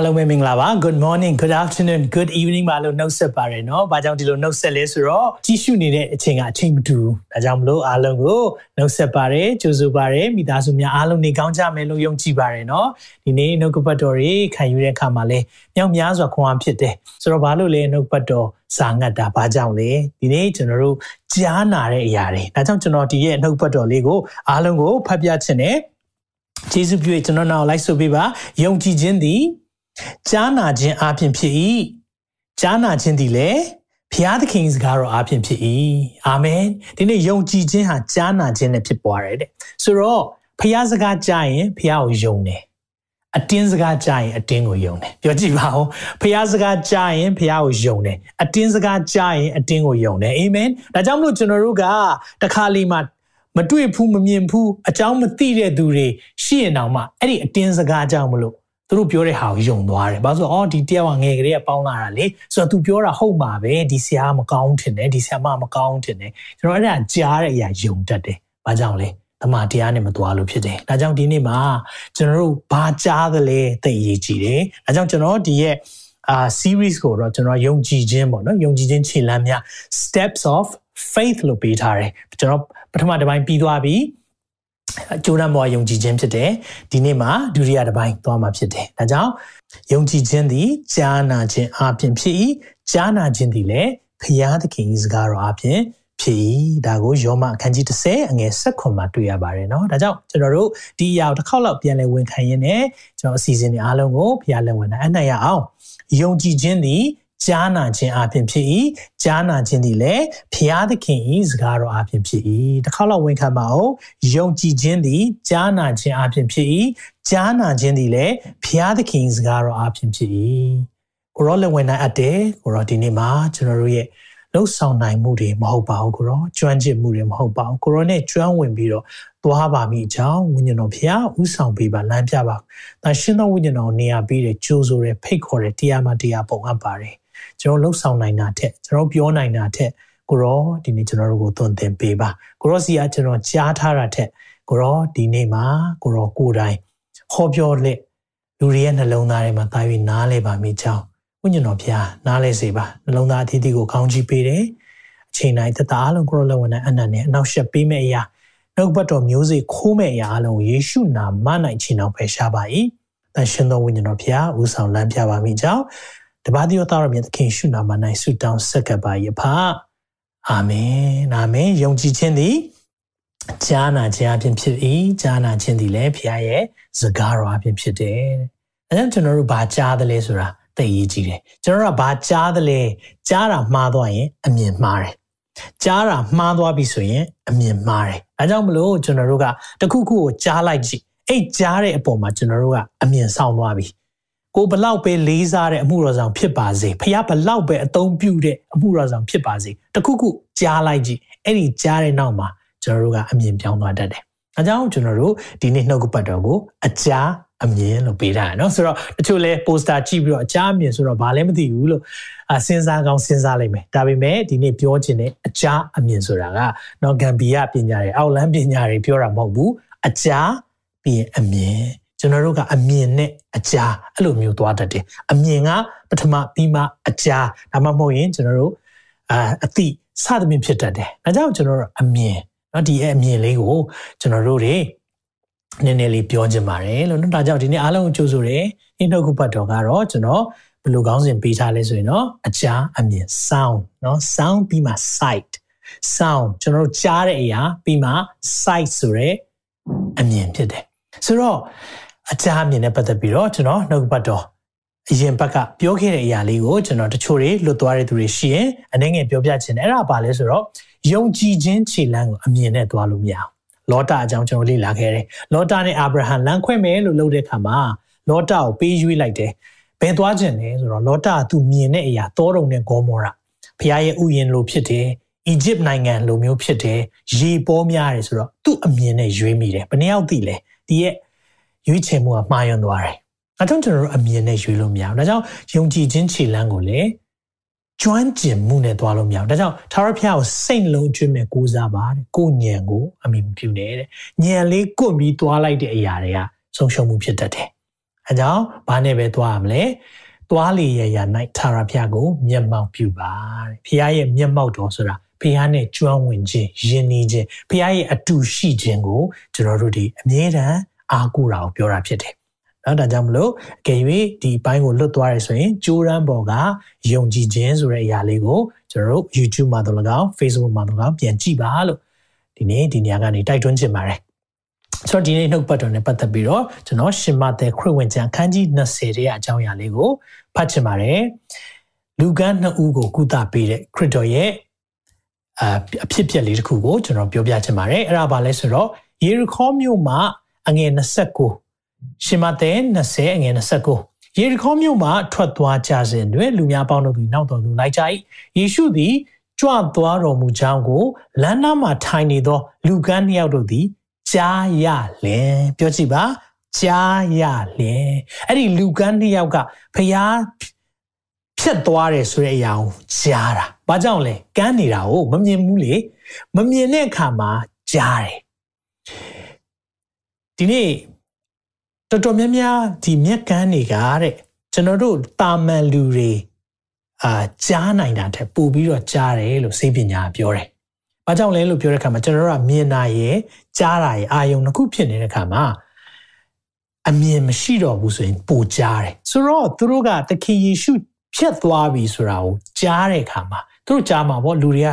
အားလုံးပဲမင်္ဂလာပါ good morning good afternoon good evening ပါလို့နှုတ်ဆက်ပါရနော်။ဘာကြောင့်ဒီလိုနှုတ်ဆက်လဲဆိုတော့ကြီးစုနေတဲ့အချိန်ကအချိန်မတူ။ဒါကြောင့်မလို့အားလုံးကိုနှုတ်ဆက်ပါရကြိုဆိုပါရမိသားစုများအားလုံးနေကောင်းကြမယ်လို့ယုံကြည်ပါရနော်။ဒီနေ့နှုတ်ကပတ်တော်တွေခံယူတဲ့အခါမှာလဲမြောက်များစွာခွန်အားဖြစ်တယ်။ဆိုတော့ဘာလို့လဲနှုတ်ပတ်တော်စာငတ်တာဘာကြောင့်လဲ။ဒီနေ့ကျွန်တော်တို့ကြားနာတဲ့အရာတွေ။ဒါကြောင့်ကျွန်တော်ဒီရဲ့နှုတ်ပတ်တော်လေးကိုအားလုံးကိုဖတ်ပြချင်တယ်။ယေရှုပြုကျွန်တော်နောက်လိုက်ဆိုပေးပါယုံကြည်ခြင်းသည် ကြားနာခြင်းအပြင်ဖြစ်၏ကြားနာခြင်းသည်လည်းဖျားသခင်စကားတော်အပြင်ဖြစ်၏အာမင်ဒီနေ့ယုံကြည်ခြင်းဟာကြားနာခြင်းနဲ့ဖြစ်ပွားတယ်တဲ့ဆိုတော့ဖျားစကားကြားရင်ဖျားကိုယုံတယ်အတင်းစကားကြားရင်အတင်းကိုယုံတယ်ပြောကြည့်ပါဦးဖျားစကားကြားရင်ဖျားကိုယုံတယ်အတင်းစကားကြားရင်အတင်းကိုယုံတယ်အာမင်ဒါကြောင့်မလို့ကျွန်တော်တို့ကတခါလီမှာမတွေ့ဘူးမမြင်ဘူးအကြောင်းမသိတဲ့သူတွေရှိရင်တောင်မှအဲ့ဒီအတင်းစကားကြောင့်မလို့ သူတို့ပြောတဲ့ဟာကိုယုံသွားတယ်။ဘာလို့ဆိုတော့အော်ဒီတယောက်ကငယ်ကလေးကပေါင်းလာတာလေ။ဆိုတော့ तू ပြောတာဟုတ်မှာပဲဒီဆရာမကောင်းထင်တယ်ဒီဆရာမမကောင်းထင်တယ်။ကျွန်တော်အဲ့ဒါကြားတဲ့အရာယုံတတ်တယ်။ဘာကြောင့်လဲ။တမန်တရားနဲ့မသွားလို့ဖြစ်တယ်။ဒါကြောင့်ဒီနေ့မှာကျွန်တော်တို့ဘာကြားသလဲသိအရေးကြီးတယ်။ဒါကြောင့်ကျွန်တော်ဒီရဲ့အာ series ကိုတော့ကျွန်တော်ယုံကြည်ခြင်းပေါ့နော်ယုံကြည်ခြင်းခြေလှမ်းများ steps of faith လို့ပေးထားတယ်။ကျွန်တော်ပထမတစ်ပိုင်းပြီးသွားပြီ။ ကြိုးရမ်းပေါ်ယုံကြည်ခြင်းဖြစ်တယ်ဒီနေ့မှာဒုတိယတစ်ပိုင်းသွားမှာဖြစ်တယ်ဒါကြောင့်ယုံကြည်ခြင်းသည်ကြားနာခြင်းအပြင်ဖြစ်၏ကြားနာခြင်းသည်လည်းဖျားသခင်၏စကားတော်အပြင်ဖြစ်၏ဒါကိုယောမအခန်းကြီး30အငယ်16မှာတွေ့ရပါတယ်เนาะဒါကြောင့်ကျွန်တော်တို့ဒီအရာကိုတစ်ခေါက်လောက်ပြန်လည်ဝန်ခံရင်းနဲ့ကျွန်တော်အစီအစဉ်တွေအားလုံးကိုဖျားလက်ဝင်နိုင်အနိုင်ရအောင်ယုံကြည်ခြင်းသည် ကြားနာခြင်းအပြင်ဖြစ်၏ကြားနာခြင်းသည်လည်းဖျားသခင်၏စကားတော်အပြင်ဖြစ်၏တစ်ခါတော့ဝန်ခံပါအောင်ယုံကြည်ခြင်းသည်ကြားနာခြင်းအပြင်ဖြစ်၏ကြားနာခြင်းသည်လည်းဖျားသခင်စကားတော်အပြင်ဖြစ်၏ကိုရောလည်းဝင်နိုင်အပ်တယ်ကိုရောဒီနေ့မှာကျွန်တော်တို့ရဲ့လှုပ်ဆောင်နိုင်မှုတွေမဟုတ်ပါဘူးကိုရောကျွမ်းကျင်မှုတွေမဟုတ်ပါဘူးကိုရောနဲ့ကျွမ်းဝင်ပြီးတော့သွားပါမိအကြောင်းဝိညာဉ်တော်ဖျားဥဆောင်ပေးပါလမ်းပြပါ။ဒါရှင်သောဝိညာဉ်တော်နေရာပေးတဲ့ကြိုးဆိုတဲ့ဖိတ်ခေါ်တဲ့တရားမှတရားပုံအပ်ပါတယ် ကျွန်တော်လှုပ်ဆောင်နိုင်တာထက်ကျွန်တော်ပြောနိုင်တာထက်ကိုရောဒီနေ့ကျွန်တော်တို့ကိုသွန်သင်ပေးပါကိုရောစီကကျွန်တော်ကြားထားတာထက်ကိုရောဒီနေ့မှာကိုရောကိုယ်တိုင်ဟောပြောလက်လူတွေရဲ့နှလုံးသားထဲမှာတာ၍နားလဲပါမိကြောင်းဝိညာဉ်တော်ဖျားနားလဲစေပါနှလုံးသားအသီးသီးကိုကောင်းချီးပေးတယ်အချိန်တိုင်းတသားလုံးကိုရောလက်ဝင်တဲ့အနန္တနဲ့အနောက်ရှက်ပေးမဲ့အရာနှုတ်ဘတ်တော်မျိုးစေ့ခိုးမဲ့အရာအလုံးယေရှုနာမနိုင်ချင်အောင်ဖယ်ရှားပါ၏တန်ရှင်သောဝိညာဉ်တော်ဖျားဦးဆောင်လမ်းပြပါမိကြောင်း တပါးတိယောသားတော်မြတ်သခင်ရှုနာမ၌ဆုတောင်းဆက်ကပ်ပါ၏ဖာအာမင်အာမင်ယုံကြည်ခြင်းသည်ကြားနာခြင်းအပြင်ဖြစ်၏ကြားနာခြင်းသည်လည်းဖခင်ရဲ့စကားတော်အပြင်ဖြစ်တယ်အဲဒါကျွန်တော်တို့ဘာကြားသလဲဆိုတာသိရေးကြည့်တယ်ကျွန်တော်တို့ကဘာကြားသလဲကြားတာမှားသွားရင်အမြင်မှားတယ်ကြားတာမှားသွားပြီဆိုရင်အမြင်မှားတယ်အဲကြောင့်မလို့ကျွန်တော်တို့ကတခုခုကိုကြားလိုက်ကြည့်အဲ့ကြားတဲ့အပေါ်မှာကျွန်တော်တို့ကအမြင်ဆောင်သွားပြီ ကိုဘလောက်ပဲလေးစားတဲ့အမှုတော်ဆောင်ဖြစ်ပါစေဖခင်ဘလောက်ပဲအသုံးပြုတဲ့အမှုတော်ဆောင်ဖြစ်ပါစေတခုခုကြားလိုက်ကြည့်အဲ့ဒီကြားတဲ့နောက်မှာကျွန်တော်တို့ကအမြင်ပြောင်းသွားတတ်တယ်။အဲကြောင့်ကျွန်တော်တို့ဒီနေ့နှုတ်ကပတ်တော်ကိုအကြားအမြင်လို့ပေးထားရနော်ဆိုတော့တချို့လဲပိုစတာကြည့်ပြီးတော့အကြားအမြင်ဆိုတော့ဘာလဲမသိဘူးလို့အစဉ်းစားကောင်းစဉ်းစားလိုက်မယ်ဒါပေမဲ့ဒီနေ့ပြောချင်တဲ့အကြားအမြင်ဆိုတာကနော်ဂမ်ဘီယာပညာတွေအောက်လန်းပညာတွေပြောတာမဟုတ်ဘူးအကြားပြီးရင်အမြင် ကျွန်တော်တို့ကအမြင်နဲ့အကြားအဲ့လိုမျိုးသွားတတ်တယ်အမြင်ကပထမပြီးမှအကြားဒါမှမဟုတ်ရင်ကျွန်တော်တို့အာအတိစသဖြင့်ဖြစ်တတ်တယ်ဒါကြောင့်ကျွန်တော်တို့အမြင်เนาะဒီအမြင်လေးကိုကျွန်တော်တို့တွေနည်းနည်းလေးပြောချင်ပါတယ်လို့เนาะဒါကြောင့်ဒီနေ့အားလုံးကိုကြိုးဆိုတယ်ဒီနှုတ်ခုပတ်တော်ကတော့ကျွန်တော်ဘယ်လိုကောင်းစဉ်ပေးထားလဲဆိုရင်เนาะအကြားအမြင် sound เนาะ sound ပြီးမှ sight sound ကျွန်တော်တို့ကြားတဲ့အရာပြီးမှ sight ဆိုတဲ့အမြင်ဖြစ်တယ်ဆိုတော့ အကြအမြင်နဲ့ပတ်သက်ပြီးတော့ကျွန်တော်နှုတ်ပတ်တော်အရင်ဘက်ကပြောခဲ့တဲ့အရာလေးကိုကျွန်တော်တချို့တွေလွတ်သွားတဲ့သူတွေရှိရင်အနေငယ်ပြောပြချင်တယ်အဲ့ဒါပါလဲဆိုတော့ယုံကြည်ခြင်းခြေလှမ်းကိုအမြင်နဲ့သွားလို့မရအောင်လောတာအကြောင်းကျွန်တော်လေ့လာခဲ့တယ်လောတာနဲ့အာဗြဟံလမ်းခွဲမယ်လို့လုပ်တဲ့အခါမှာလောတာကိုပေးရွေးလိုက်တယ်ဘယ်သွားခြင်းလဲဆိုတော့လောတာကသူမြင်တဲ့အရာတောတုံနဲ့ဂေါမောရာဖခင်ရဲ့ဥယျာဉ်လိုဖြစ်တယ်အီဂျစ်နိုင်ငံလိုမျိုးဖြစ်တယ်ရေပေါ်များတယ်ဆိုတော့သူ့အမြင်နဲ့ရွေးမိတယ်ဘယ်နှယောက်သိလဲဒီရဲ့ ရွေးချယ်မှုကမှားယွင်းသွားတယ်ဒါကြောင့်ကျွန်တော်တို့အမြင်နဲ့ရွေးလို့မရဘူးဒါကြောင့်ယုံကြည်ခြင်းခြေလမ်းကိုလည်းကျွမ်းကျင်မှုနဲ့သွားလို့မရဘူးဒါကြောင့်သာရဖျားကိုစိတ်လုံးကျွမ်းမဲ့ကိုးစားပါတဲ့ကိုညံကိုအမိမပြုနဲ့တဲ့ညံလေးကွတ်ပြီးသွားလိုက်တဲ့အရာတွေကဆုံးရှုံးမှုဖြစ်တတ်တယ်အဲကြောင့်ဘာနဲ့ပဲသွားရမလဲသွားလေရရ၌သာရဖျားကိုမျက်မှောက်ပြုပါတဲ့ဖျားရဲ့မျက်မှောက်တော်ဆိုတာဖះနဲ့ကျွမ်းဝင်ခြင်းယဉ်နီးခြင်းဖះရဲ့အတူရှိခြင်းကိုကျွန်တော်တို့ဒီအမြဲတမ်း အားကိုးတာကိုပြောတာဖြစ်တယ်။နော်ဒါကြောင့်မလို့အကယ်၍ဒီဘိုင်းကိုလွတ်သွားရဆိုရင်ကြိုးရမ်းပေါ်ကယုံကြည်ခြင်းဆိုတဲ့အရာလေးကိုကျွန်တော်တို့ YouTube မှာတော့၎င်း Facebook မှာတော့၎င်းပြန်ကြည့်ပါလို့ဒီနေ့ဒီနေရာကနေတိုက်တွန်းချင်ပါတယ်။ဆိုတော့ဒီနေ့နှုတ်ပတ်တော်နဲ့ပတ်သက်ပြီးတော့ကျွန်တော်ရှင်မသက်ခရစ်ဝင်ကျမ်းခန်းကြီး20ရဲ့အကြောင်းအရာလေးကိုဖတ်ချင်ပါတယ်။လူကန်းနှစ်ဦးကိုကုသပေးတဲ့ခရစ်တော်ရဲ့အဖြစ်ပြက်လေးတစ်ခုကိုကျွန်တော်ပြောပြချင်ပါတယ်အဲ့ဒါဘာလဲဆိုတော့ယေရခေါမြို့မှာ အငယ်29ရှင်မသက်20အငယ်29ယေရခေါမြို့မှာထွက်သွားကြစဉ်တွင်လူများပေါင်းတို့သည်နောက်တော်သူလိုက်ကြ၏ယေရှုသည်ကြွသွားတော်မူကြောင်းကိုလမ်းနားမှာထိုင်နေသော လူကန်းနှစ်ယောက်တို့သည်ကြားရလင်ပြောကြည့်ပါကြားရလင်အဲ့ဒီလူကန်းနှစ်ယောက်ကဖျားဖြတ်သွားတယ်ဆိုတဲ့အရာကိုကြားတာ။ဘာကြောင့်လဲ။ကန်းနေတာကိုမမြင်ဘူးလေ။မမြင်တဲ့အခါမှာကြားတယ်။ ဒီနေ့တော်တော်များများဒီမျက်ကန်းတွေကတဲ့ကျွန်တော်တို့တာမန်လူတွေအာကြားနိုင်တာတဲ့ပို့ပြီးတော့ကြားတယ်လို့စိတ်ပညာပြောတယ်။ဘာကြောင့်လဲလို့ပြောတဲ့အခါမှာကျွန်တော်တို့ကမြင်တာရဲ့ကြားတာရဲ့အာယုံတစ်ခုဖြစ်နေတဲ့အခါမှာအမြင်မရှိတော့ဘူးဆိုရင်ပိုကြားတယ်။ဆိုတော့သူတို့ကသခင်ယေရှုဖြတ်သွားပြီဆိုတာကိုကြားတဲ့အခါမှာသူတို့ကြားမှာပေါ့လူတွေက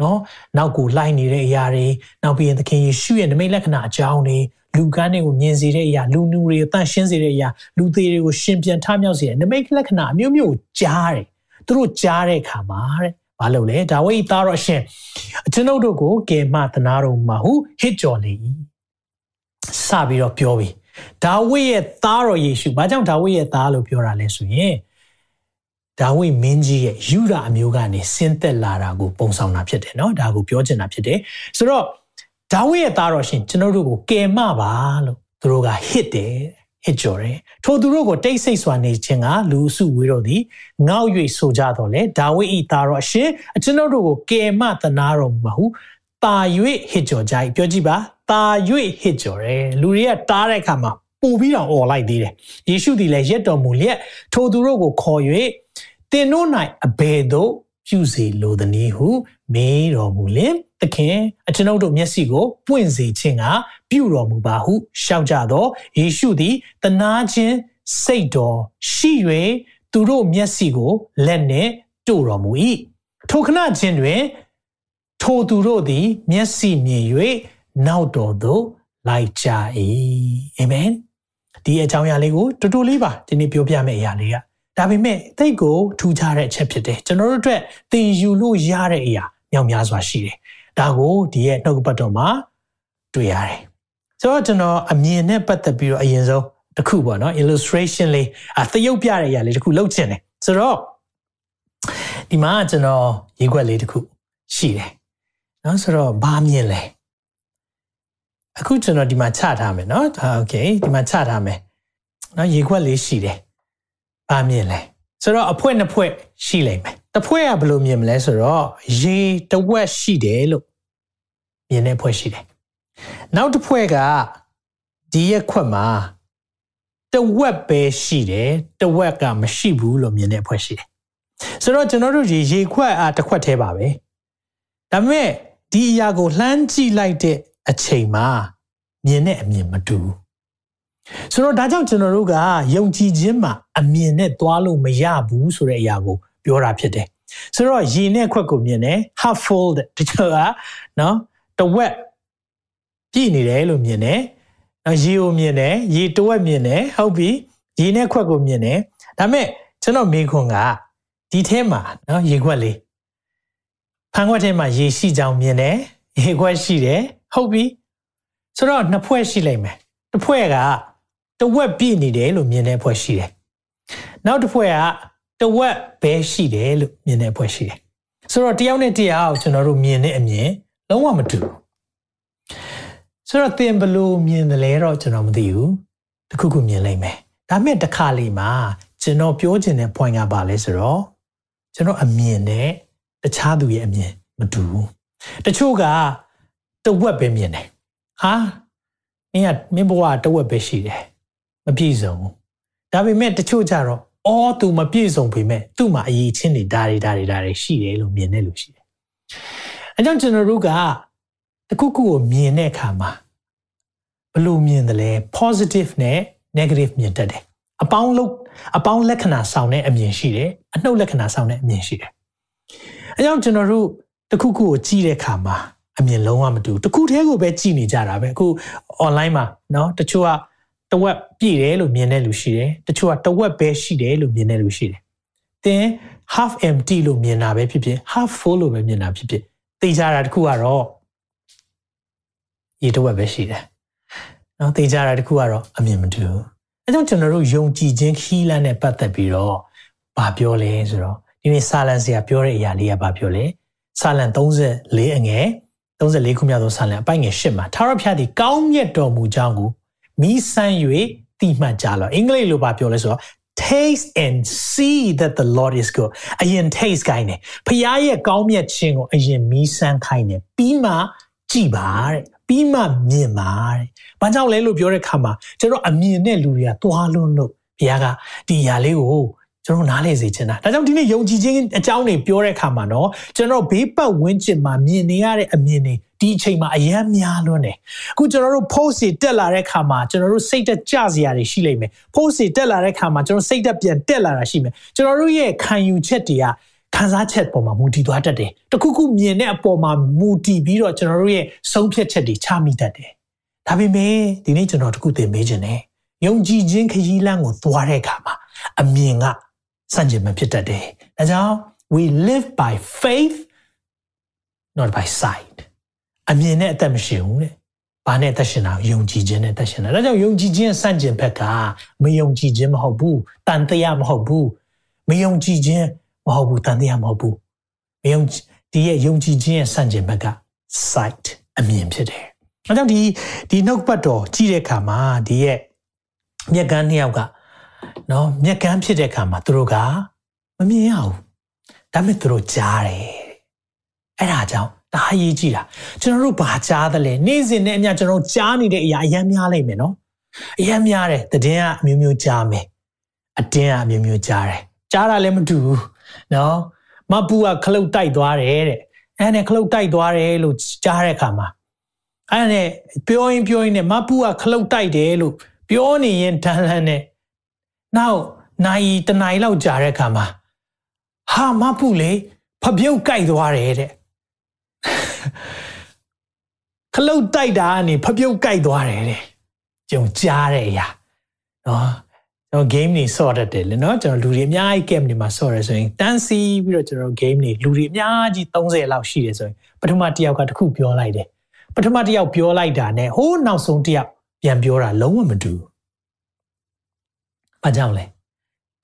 နော်နောက်ကိုလိုက်နေတဲ့အရာတွေနောက်ပြီးရင်သခင်ယေရှုရဲ့နမိတ်လက္ခဏာအကြောင်းတွေ လူကန်းတွေကိုမြင်စေတဲ့အရာလူနူတွေကိုတန့်ရှင်းစေတဲ့အရာလူသေးတွေကိုရှင်ပြန်ထမြောက်စေတဲ့နမိတ်လက္ခဏာအမျိုးမျိုးကိုကြားတယ်သူတို့ကြားတဲ့အခါမှာတဲ့ဘာလို့လဲဒါဝိဒ်သားတော်ရှင်ကျွန်ုပ်တို့ကိုကယ်မသနာတော်မှာဟုဟစ်ကြော်လေ၏စပြီးတော့ပြောပြီဒါဝိဒ်ရဲ့သားတော်ယေရှုဘာကြောင့်ဒါဝိဒ်ရဲ့သားလို့ပြောတာလဲဆိုရင်ဒါဝိမင်းကြီးရဲ့ယူဒအမျိုးကနေဆင်းသက်လာတာကိုပုံဆောင်တာဖြစ်တယ်เนาะဒါကိုပြောချင်တာဖြစ်တယ်ဆိုတော့ ဒါဝိရဲ့သားတော်ရှင်ကျွန်တော်တို့ကိုကယ်မပါလို့သူတို့ကဟစ်တယ်ဟစ်ကြော်တယ်ထိုသူတို့ကိုတိတ်ဆိတ်စွာနေခြင်းကလူစုဝေးတော်သည်ငေါ့၍ဆိုကြတော့လေဒါဝိဤသားတော်ရှင်ကျွန်တော်တို့ကိုကယ်မသနာတော်မဟုတာ၍ဟစ်ကြော်ကြ၏ပြောကြည့်ပါတာ၍ဟစ်ကြော်တယ်လူတွေကတားတဲ့အခါမှာပူပြီးတော့អော်လိုက်သေးတယ်ယေရှုသည်လည်းရက်တော်မူလျက်ထိုသူတို့ကိုခေါ်၍တင်တို့၌အဘယ်သို့ ပြုစေလိုသနည်းဟုမေးတော်မူလင်သခင်အကျွန်ုပ်တို့မျက်စိကိုပွင့်စေခြင်းကပြုတော်မူပါဟုရှောက်ကြသောယေရှုသည်တနာခြင်းစိတ်တော်ရှိ၍သူတို့မျက်စိကိုလက်နှင့်တို့တော်မူ၏ထိုခဏချင်းတွင် ထိုသူတို့သည် မျက်စိမြင်၍နောက်တော်သို့လိုက်ကြ၏အာမင်ဒီအကြောင်းအရာလေးကိုတူတူလေးပါဒီနေ့ပြောပြမယ့်အရာလေးက ဒါပေမဲ့တိတ်ကိုထူခြားတဲ့အချက်ဖြစ်တယ်ကျွန်တော်တို့အတွက်သင်ယူလို့ရတဲ့အရာမြောက်များစွာရှိတယ်ဒါကိုဒီရဲ့နှုတ်ပတ်တော်မှာတွေ့ရတယ်ဆိုတော့ကျွန်တော်အမြင်နဲ့ပတ်သက်ပြီးတော့အရင်ဆုံးတစ်ခုပေါ့နော် illustration လေးအသရုပ်ပြတဲ့အရာလေးတစ်ခုလုပ်ချင်တယ်ဆိုတော့ဒီမှာကျွန်တော်ရေးခွက်လေးတစ်ခုရှိတယ်နော်ဆိုတော့ဘာမြင်လဲအခုကျွန်တော်ဒီမှာချထားမယ်နော်โอเคဒီမှာချထားမယ်နော်ရေခွက်လေးရှိတယ် ဘာမြင်လဲဆိုတော့အဖွဲနှစ်ဖွဲရှိလိမ့်မယ်တစ်ဖွဲကဘယ်လိုမြင်မလဲဆိုတော့ရေတဝက်ရှိတယ်လို့မြင်တဲ့ဖွဲရှိတယ်နောက်တစ်ဖွဲကဒီရက်ခွက်မှာတဝက်ပဲရှိတယ်တဝက်ကမရှိဘူးလို့မြင်တဲ့ဖွဲရှိတယ်ဆိုတော့ကျွန်တော်တို့ဒီရေခွက်အားတစ်ခွက်သေးပါပဲဒါပေမဲ့ဒီအရာကိုလှမ်းကြည့်လိုက်တဲ့အချိန်မှာမြင်တဲ့အမြင်မတူဘူး ဆိုတော့ဒါကြောင့်ကျွန်တော်တို့ကယုံကြည်ခြင်းမှာအမြင်နဲ့သွားလို့မရဘူးဆိုတဲ့အရာကိုပြောတာဖြစ်တယ်ဆိုတော့ရေနဲ့ခွက်ကိုမြင်တယ် half full တချို့ကနော်တဝက်ပြည့်နေတယ်လို့မြင်တယ်နော်ရေကိုမြင်တယ်ရေတဝက်မြင်တယ်ဟုတ်ပြီရေနဲ့ခွက်ကိုမြင်တယ်ဒါပေမဲ့ကျွန်တော်မေခွန်ကဒီထဲမှာနော်ရေခွက်လေးဖန်ခွက်ထဲမှာရေရှိကြောင်မြင်တယ်ရေခွက်ရှိတယ်ဟုတ်ပြီဆိုတော့နှစ်ဖွဲ့ရှိလိမ့်မယ်တစ်ဖွဲ့က တဝက်ပြည့်နေတယ်လို့မြင်တဲ့ဖွဲ့ရှိတယ်။နောက်တစ်ဖွဲ့ကတဝက်ပဲရှိတယ်လို့မြင်တဲ့ဖွဲ့ရှိတယ်။ဆိုတော့တယောက်နဲ့တယောက်ကျွန်တော်တို့မြင်တဲ့အမြင်လုံးဝမတူဘူး။ဆိုတော့သင်ဘလို့မြင်တယ်လဲတော့ကျွန်တော်မသိဘူး။တခုခုမြင်လိုက်မယ်ဒါမဲ့တစ်ခါလေမှာကျွန်တော်ပြောချင်တဲ့ point ကပါလဲဆိုတော့ကျွန်တော်အမြင်နဲ့တခြားသူရဲ့အမြင်မတူဘူးတချို့ကတဝက်ပဲမြင်တယ်ဟာမင်းကမင်းဘဝတဝက်ပဲရှိတယ် မပြည့်စုံဘူးဒါပေမဲ့တချို့ကြတော့အော်သူမပြည့်စုံပေမဲ့သူ့မှာအရေးချင်းတွေဒါတွေဒါတွေဒါတွေရှိတယ်လို့မြင်တဲ့လူရှိတယ်အဲကြောင့်ကျွန်တော်တို့ကတခုခုကိုမြင်တဲ့အခါမှာဘယ်လိုမြင်တယ်လဲ positive နဲ့ negative မြင်တတ်တယ်အပေါင်းလုံးအပေါင်းလက္ခဏာဆောင်တဲ့အမြင်ရှိတယ်အနှုတ်လက္ခဏာဆောင်တဲ့အမြင်ရှိတယ်အဲကြောင့်ကျွန်တော်တို့တခုခုကိုကြည့်တဲ့အခါမှာအမြင်လုံးဝမတူတခုတည်းကိုပဲကြည့်နေကြတာပဲအခု online မှာเนาะတချို့က တဝက်ပြည့်တယ်လို့မြင်တဲ့လူရှိတယ်တချို့ကတဝက်ပဲရှိတယ်လို့မြင်တဲ့လူရှိတယ်သင် half empty လို့မြင်တာပဲဖြစ်ဖြစ် half full လို့ပဲမြင်တာဖြစ်ဖြစ်သိကြတာတခုကတော့ရေတဝက်ပဲရှိတယ်နော်သိကြတာတခုကတော့အမြင်မတူဘူးအဲကြောင့်ကျွန်တော်တို့ယုံကြည်ခြင်းခီးလန်းနဲ့ပတ်သက်ပြီးတော့ဗာပြောလဲဆိုတော့ဒီနေ့စာလန်ဆရာပြောတဲ့အရာလေးကဗာပြောလဲစာလန်34အငယ်34ခုမြောက်သောစာလန်အပိုင်ငယ်10မှာထာဝရဘုရားသည်ကောင်းမြတ်တော်မူကြောင်းကို မိဆန်း၍တိမှတ်ကြလောအင်္ဂလိပ်လိုပါပြောလဲဆိုတော့ taste and see that the lord is good အရင် taste ခိုင်းတယ်ဖခင်ရဲ့ကောင်းမြတ်ခြင်းကိုအရင်မိဆန်းခိုင်းတယ်ပြီးမှကြည်ပါတဲ့ပြီးမှမြင်ပါတဲ့။ဘာကြောင့်လဲလို့ပြောတဲ့ခါမှာကျွန်တော်အမြင်နဲ့လူတွေကသွားလွန်းလို့ဘုရားကဒီຢာလေးကိုကျွန်တော်နားလေစေချင်တာဒါကြောင့်ဒီနေ့ယုံကြည်ခြင်းအကြောင်းတွေပြောတဲ့အခါမှာနော်ကျွန်တော်ဘေးပတ်ဝန်းကျင်မှာမြင်နေရတဲ့အမြင်တွေ ဒီအချိန်မှာအယမ်းများလွန်းတယ်အခုကျွန်တော်တို့ post တွေတက်လာတဲ့အခါမှာကျွန်တော်တို့စိတ်တက်ကြစရာတွေရှိလိမ့်မယ် post တွေတက်လာတဲ့အခါမှာကျွန်တော်စိတ်တက်ပြန်တက်လာတာရှိမယ်ကျွန်တော်တို့ရဲ့ခံယူချက်တွေကခံစားချက်ပေါ်မှာမူတည်သွားတတ်တယ်တခုခုမြင်တဲ့အပေါ်မှာမူတည်ပြီးတော့ကျွန်တော်တို့ရဲ့ဆုံးဖြတ်ချက်တွေချမိတတ်တယ်ဒါပေမဲ့ဒီနေ့ကျွန်တော်တခုသင်မေးခြင်းနဲ့ယုံကြည်ခြင်းခရီးလမ်းကိုသွားတဲ့အခါမှာအမြင်ကစန့်ကျင်မှဖြစ်တတ်တယ်။ဒါကြောင့် we live by faith not by sight အမြင်နဲ့အသက်မရှိဘူးတဲ့။ဘာနဲ့အသက်ရှင်တာယုံကြည်ခြင်းနဲ့အသက်ရှင်တာ။ဒါကြောင့်ယုံကြည်ခြင်းစန့်ကျင်ဘက်ကမယုံကြည်ခြင်းမဟုတ်ဘူး။တန်တရားမဟုတ်ဘူး။မယုံကြည်ခြင်းမဟုတ်ဘူးတန်တရားမဟုတ်ဘူး။မယုံဒီရဲ့ယုံကြည်ခြင်းရဲ့စန့်ကျင်ဘက်က sight အမြင်ဖြစ်တယ်။ဒါကြောင့်ဒီဒီနှုတ်ပတ်တော်ကြည့်တဲ့အခါမှာဒီရဲ့မြက်ကန်းနှစ်ယောက်ကနော်မြက်ကန်းဖြစ်တဲ့အခါမှာသူတို့ကမမြင်ရဘူးဒါပေမဲ့သူတို့ကြားတယ်အဲ့ဒါကြောင့် ဒါအရေးကြီးတာကျွန်တော်တို့ဘာကြားသလဲနေ့စဉ်နဲ့အမျှကျွန်တော်ကြားနေတဲ့အရာအများများလိုက်မယ်နော်အများများတယ်တည်င်းကအမျိုးမျိုးကြားမယ်အတင်းကအမျိုးမျိုးကြားတယ်ကြားတာလည်းမတူဘူးနော်မပူကခလုတ်တိုက်သွားတယ်တဲ့အဲ့နဲ့ခလုတ်တိုက်သွားတယ်လို့ကြားတဲ့အခါမှာအဲ့နဲ့ပြောရင်ပြောရင်နဲ့မပူကခလုတ်တိုက်တယ်လို့ပြောနေရင်တန်းလန်းနဲ့နောက်နိုင်တနိုင်လောက်ကြာတဲ့အခါမှာဟာမပူလေဖပြုတ်ကြိုက်သွားတယ်တဲ့ ခလုတ်တိုက်တာကနေဖပြုတ်ကြိုက်သွားတယ်တဲ့ကြုံကြားတဲ့အရာနော်ကျွန်တော် game တွေဆော့တတ်တယ်လေနော်ကျွန်တော်လူတွေအများကြီး game တွေမှာဆော့ရဲဆိုရင်တန်းစီပြီးတော့ကျွန်တော် game တွေလူတွေအများကြီး30လောက်ရှိတယ်ဆိုရင်ပထမတစ်ယောက်ကတစ်ခုပြောလိုက်တယ်ပထမတစ်ယောက်ပြောလိုက်တာနဲ့ဟိုးနောက်ဆုံးတစ်ယောက်ပြန်ပြောတာလုံးဝမတူဘူးဘာကြောင့်လဲ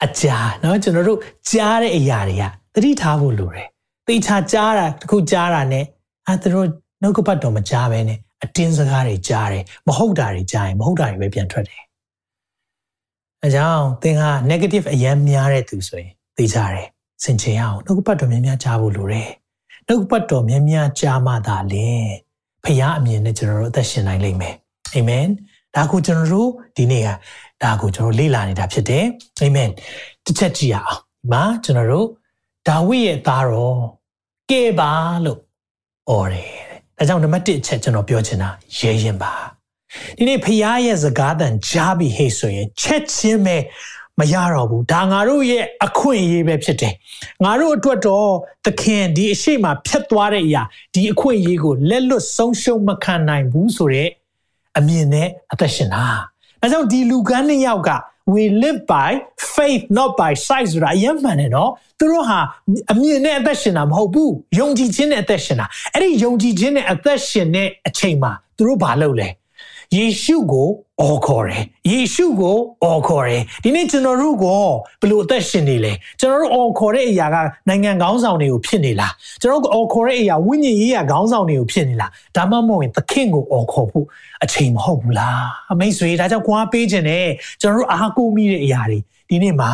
အကြာเนาะကျွန်တော်တို့ကြားတဲ့အရာတွေကသတိထားဖို့လိုတယ်သေချာကြားတာတခုကြားတာ ਨੇ အဲသူတို့နှုတ်ကပတ်တော်မကြားဘဲနဲ့အတင်းစကားတွေကြားတယ်မဟုတ်တာတွေကြားရင်မဟုတ်တာတွေပဲပြန်ထွက်တယ်အဲကြောင့်သင်ဟာ negative အယမ်းများတဲ့သူဆိုရင်သိကြတယ်စင်ချင်အောင်နှုတ်ကပတ်တော်များများကြားဖို့လိုတယ်နှုတ်ကပတ်တော်များများကြားမှသာလေဖခင်အမြင်နဲ့ကျွန်တော်တို့အသက်ရှင်နိုင်လိမ့်မယ်အာမင်ဒါကိုကျွန်တော်တို့ဒီနေ့ကဒါကိုကျွန်တော်လေ့လာနေတာဖြစ်တယ်အာမင်တစ်ချက်ကြည့်ရအောင်ဒီမှာကျွန်တော်တို့ဒါဝိရဲ့သားတော်ကဲပါလို့ អော်တယ်ဒါကြောင့်နံပါတ်1အချက်ကျွန်တော်ပြောချင်တာရဲရင်ပါဒီနေ့ဖခင်ရဲ့စကားတန်ကြားပြီးဟေ့ဆိုရင်ချက်ချင်းပဲမရတော့ဘူးဒါငါတို့ရဲ့အခွင့်အရေးပဲဖြစ်တယ်ငါတို့အတွက်တော့သခင်ဒီအရှိမဖြတ်သွားတဲ့အရာဒီအခွင့်အရေးကိုလက်လွတ်ဆုံးရှုံးမခံနိုင်ဘူးဆိုတဲ့အမြင်နဲ့အသက်ရှင်တာဒါကြောင့်ဒီလူကန်းနှစ်ယောက်က we live by faith not by sight ဆိုတာအရင်မှန်တယ်နော်သူတို့ဟာအမြင်နဲ့အသက်ရှင်တာမဟုတ်ဘူးယုံကြည်ခြင်းနဲ့အသက်ရှင်တာအဲ့ဒီယုံကြည်ခြင်းနဲ့အသက်ရှင်တဲ့အချိန်မှာသူတို့ဘာလုပ်လဲ ယေရှုကိုအော်ခေါ်တယ်ယေရှုကိုအော်ခေါ်တယ်ဒီနေ့ကျွန်တော်တို့ကဘယ်လိုအသက်ရှင်နေလဲကျွန်တော်တို့အော်ခေါ်တဲ့အရာကနိုင်ငံခေါင်းဆောင်တွေကိုဖြစ်နေလားကျွန်တော်တို့အော်ခေါ်တဲ့အရာဝိညာဉ်ရေးရာခေါင်းဆောင်တွေကိုဖြစ်နေလားဒါမှမဟုတ်ရင်သခင်ကိုအော်ခေါ်ဖို့အချိန်မဟုတ်ဘူးလားအမိတ်ဆွေဒါကြောင့်ခွာပေးခြင်းနဲ့ကျွန်တော်တို့အားကိုးမိတဲ့အရာတွေဒီနေ့မှာ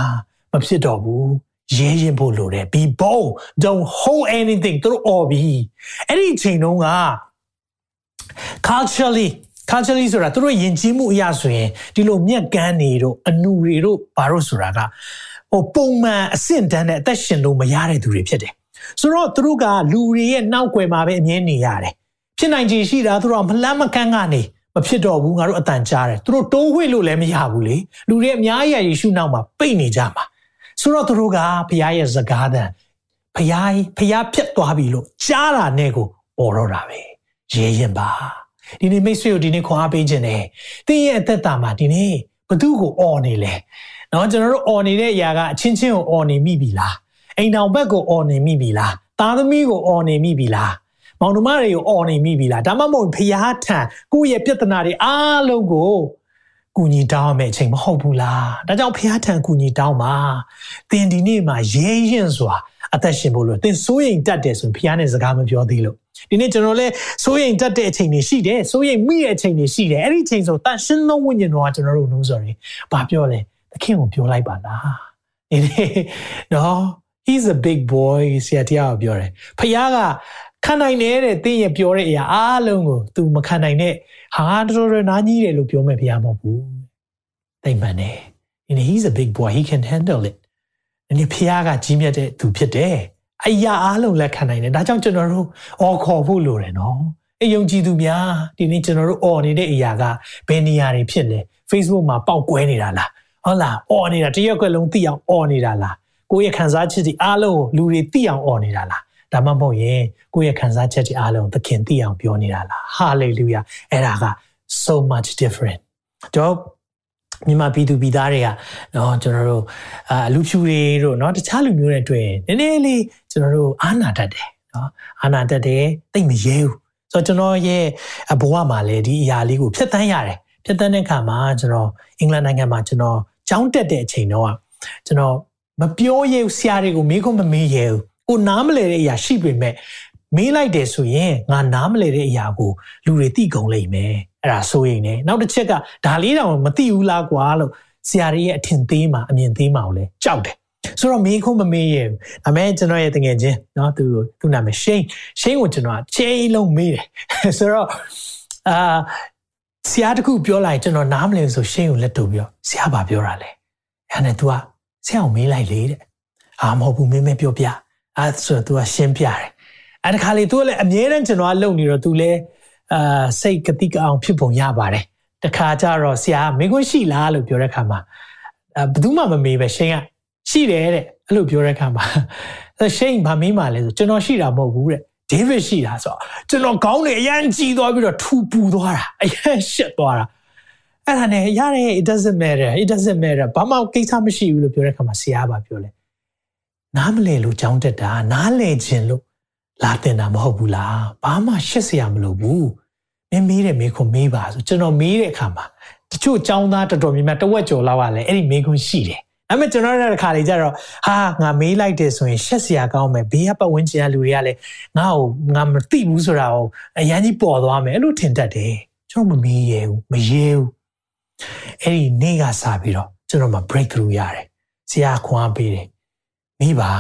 မဖြစ်တော့ဘူးရဲရင်ဖို့လိုတယ် be bold don't hold anything သူတို့အော်ပြီးအဲ့ဒီအချိန်တုန်းက culturally culturally ဆိုတာသူတို့ယဉ်ကျေးမှုအရာဆိုရင်ဒီလိုမြက်ကန်းနေတို့အနူတွေတို့ဘာလို့ဆိုတာကဟိုပုံမှန်အဆင့်တန်းတဲ့အသက်ရှင်လို့မရတဲ့သူတွေဖြစ်တယ်ဆိုတော့သူတို့ကလူတွေရဲ့နောက်ွယ်မှာပဲအမြဲနေရတယ်ဖြစ်နိုင်ခြေရှိတာသူတို့ကမလန့်မကန်းကနေမဖြစ်တော့ဘူးငါတို့အတန်ကြားတယ်သူတို့တိုးဝှေ့လို့လည်းမရဘူးလေလူတွေအများကြီးယေရှုနောက်မှာပိတ်နေကြမှာဆိုတော့သူတို့ကဘုရားရဲ့စကားသံဘုရားဘုရားဖြစ်သွားပြီလို့ကြားတာနဲ့ကိုပေါ်တော့တာပဲရဲရင်ပါ ဒီနေ့မိတ်ဆွေကိုဒီနေ့ခွန်အားပေးခြင်းနဲ့တင်းရဲ့အသက်တာမှာဒီနေ့ဘသူကိုអော်နေလဲเนาะကျွန်တော်တို့អော်နေတဲ့အရာကအချင်းချင်းကိုអော်နေမိပြီလားအိမ်တော်ဘက်ကိုអော်နေမိပြီလားသားသမီးကိုអော်နေမိပြီလားမောင်နှမတွေကိုអော်နေမိပြီလားဒါမှမဟုတ်ဖရားထံကိုယ့်ရဲ့ပြဿနာတွေအားလုံးကိုကူညီတောင်းမယ်အချိန်မဟုတ်ဘူးလားဒါကြောင့်ဖရားထံကူညီတောင်းပါသင်ဒီနေ့မှာရဲရင်စွာအသက်ရှင်ဖို့လို့သင်စိုးရိမ်တတ်တယ်ဆိုရင်ဖရားနဲ့စကားမပြောသေးလို့ ဒီနေ့ကျွန်တော်လည်းစိုးရိမ်တတ်တဲ့အချိန်တွေရှိတယ်စိုးရိမ်မိတဲ့အချိန်တွေရှိတယ်အဲ့ဒီအချိန်ဆိုတန်ရှင်းသောဝိညာဉ်တော်ကကျွန်တော်တို့နှိုးဆော်တယ်ဘာပြောလဲသခင်ကိုပြောလိုက်ပါလားဒီနေ့နော် he's a big boy ဆရာတရားကိုပြောတယ်ဖခင်ကခံနိုင်နေတဲ့တင်းရဲ့ပြောတဲ့အရာအားလုံးကို तू မခံနိုင်တဲ့ဟာတော်တော်နားကြီးတယ်လို့ပြောမဲ့ဖခင်မဟုတ်ဘူးသိမှန်တယ်ဒီနေ့ he's a big boy he can handle it ဒီနေ့ဖခင်ကကြီးမြတ်တဲ့သူဖြစ်တယ် အရာအားလုံးလက်ခံနိုင်တယ်ဒါကြောင့်ကျွန်တော်တို့အော်ခေါ်ဖို့လိုတယ်နော်အယုံကြည်သူများဒီနေ့ကျွန်တော်တို့အော်နေတဲ့အရာကဘယ်နေရာတွေဖြစ်လဲ Facebook မှာပေါက်ကွဲနေတာလားဟုတ်လားအော်နေတာတရက်ွက်လုံးသိအောင်အော်နေတာလားကိုယ့်ရဲ့ခံစားချက်တွေအားလုံးကိုလူတွေသိအောင်အော်နေတာလားဒါမှမဟုတ်ရင်ကိုယ့်ရဲ့ခံစားချက်တွေအားလုံးသခင်သိအောင်ပြောနေတာလား hallelujah အဲ့ဒါက so much different တော့မြန်မာပြည်သူပြည်သားတွေကနော်ကျွန်တော်တို့အလူဖြူတွေတို့နော်တခြားလူမျိုးတွေတွေ့ရင်နည်းနည်းလေး ကျွန်တော်တို့အာနာတတ်တယ်နော်အာနာတတ်တယ်သိမရဲဘူးဆိုတော့ကျွန်တော်ရဲ့ဘဝမှာလည်းဒီအရာလေးကိုဖျက်ဆီးရတယ်ဖျက်ဆီးတဲ့အခါမှာကျွန်တော်အင်္ဂလန်နိုင်ငံမှာကျွန်တော်ကျောင်းတက်တဲ့အချိန်တော့ကျွန်တော်မပြောရဲဆရာတွေကိုမေးခွန်းမမေးရဲဘူးကိုနားမလဲတဲ့အရာရှိပေမဲ့မေးလိုက်တယ်ဆိုရင်ငါနားမလဲတဲ့အရာကိုလူတွေသိကုန်လိမ့်မယ်အဲ့ဒါဆိုရင်ねနောက်တစ်ချက်ကဒါလေးတောင်မသိဘူးလားကွာလို့ဆရာတွေရဲ့အထင်သေးမှာအမြင်သေးမှာကိုလည်းကြောက်တယ် ဆိုတော့မေးခုမမေးရဘူးဒါမဲ့ကျွန်တော်ရဲ့တငယ်ချင်းเนาะသူသူနာမည်ရှိန်ရှိန်ကိုကျွန်တော်အချိန်လုံးမေးတယ်ဆိုတော့အာဆရာတခုပြောလိုက်ကျွန်တော်နားမလည်ဆိုရှိန်ကိုလက်တူပြီးတော့ဆရာဘာပြောတာလဲအဲ့နဲ့ तू ကဆရာကိုမေးလိုက်လေတဲ့အာမဟုတ်ဘူးမင်းမပြောပြအဲ့ဆိုတော့ तू ကရှင်းပြတယ်အဲ့ဒီခါလေ तू လည်းအမြဲတမ်းကျွန်တော်ကလုံနေတော့ तू လည်းအာစိတ်ကတိကအောင်ဖြစ်ပုံရပါတယ်တခါကျတော့ဆရာမေခွန်းရှိလားလို့ပြောတဲ့ခါမှာဘယ်သူမှမမေးပဲရှင်းက ရှိတယ်တဲ့အဲ့လိုပြောတဲ့ခါမှာရှင်းဘာမေးမှလဲဆိုကျွန်တော်ရှိတာမဟုတ်ဘူးတဲ့ဒေးဗစ်ရှိတာဆိုတော့ကျွန်တော်ခေါင်းတွေအရန်ကြီးသွားပြီးတော့ထူပူသွားတာအရန်ရှက်သွားတာအဲ့ဒါနဲ့ရတယ် it doesn't matter it doesn't matter ဘာမှကိစ္စမရှိဘူးလို့ပြောတဲ့ခါမှာဆရာကပြောလဲနားမလဲလို့ကြောင်းတက်တာနားလဲခြင်းလို့လာတင်တာမဟုတ်ဘူးလားဘာမှရှက်စရာမလိုဘူးမင်းမေးတယ်မေးခွန်းမေးပါဆိုကျွန်တော်မေးတဲ့အခါမှာတချို့ចောင်းသားတော်တော်များများတဝက်ကျော်လောက်ကလည်းအဲ့ဒီမေးခွန်းရှိတယ် ဒါပေမဲ့ကျွန်တော်တို့တဲ့ခါလေးကျတော့ဟာငါမေးလိုက်တယ်ဆိုရင်ရှက်စရာကောင်းမယ်ဘေးကပတ်ဝန်းကျင်ကလူတွေကလည်းငါ့ကိုငါမသိဘူးဆိုတာကိုအရန်ကြီးပေါ်သွားမယ်အဲ့လိုထင်တတ်တယ်ကျွန်တော်မမေးရဘူးမရဲဘူးအဲ့ဒီနေ့ကစပြီးတော့ကျွန်တော်မှ break through ရတယ်ဆရာခွန်အားပေးတယ်မိပါ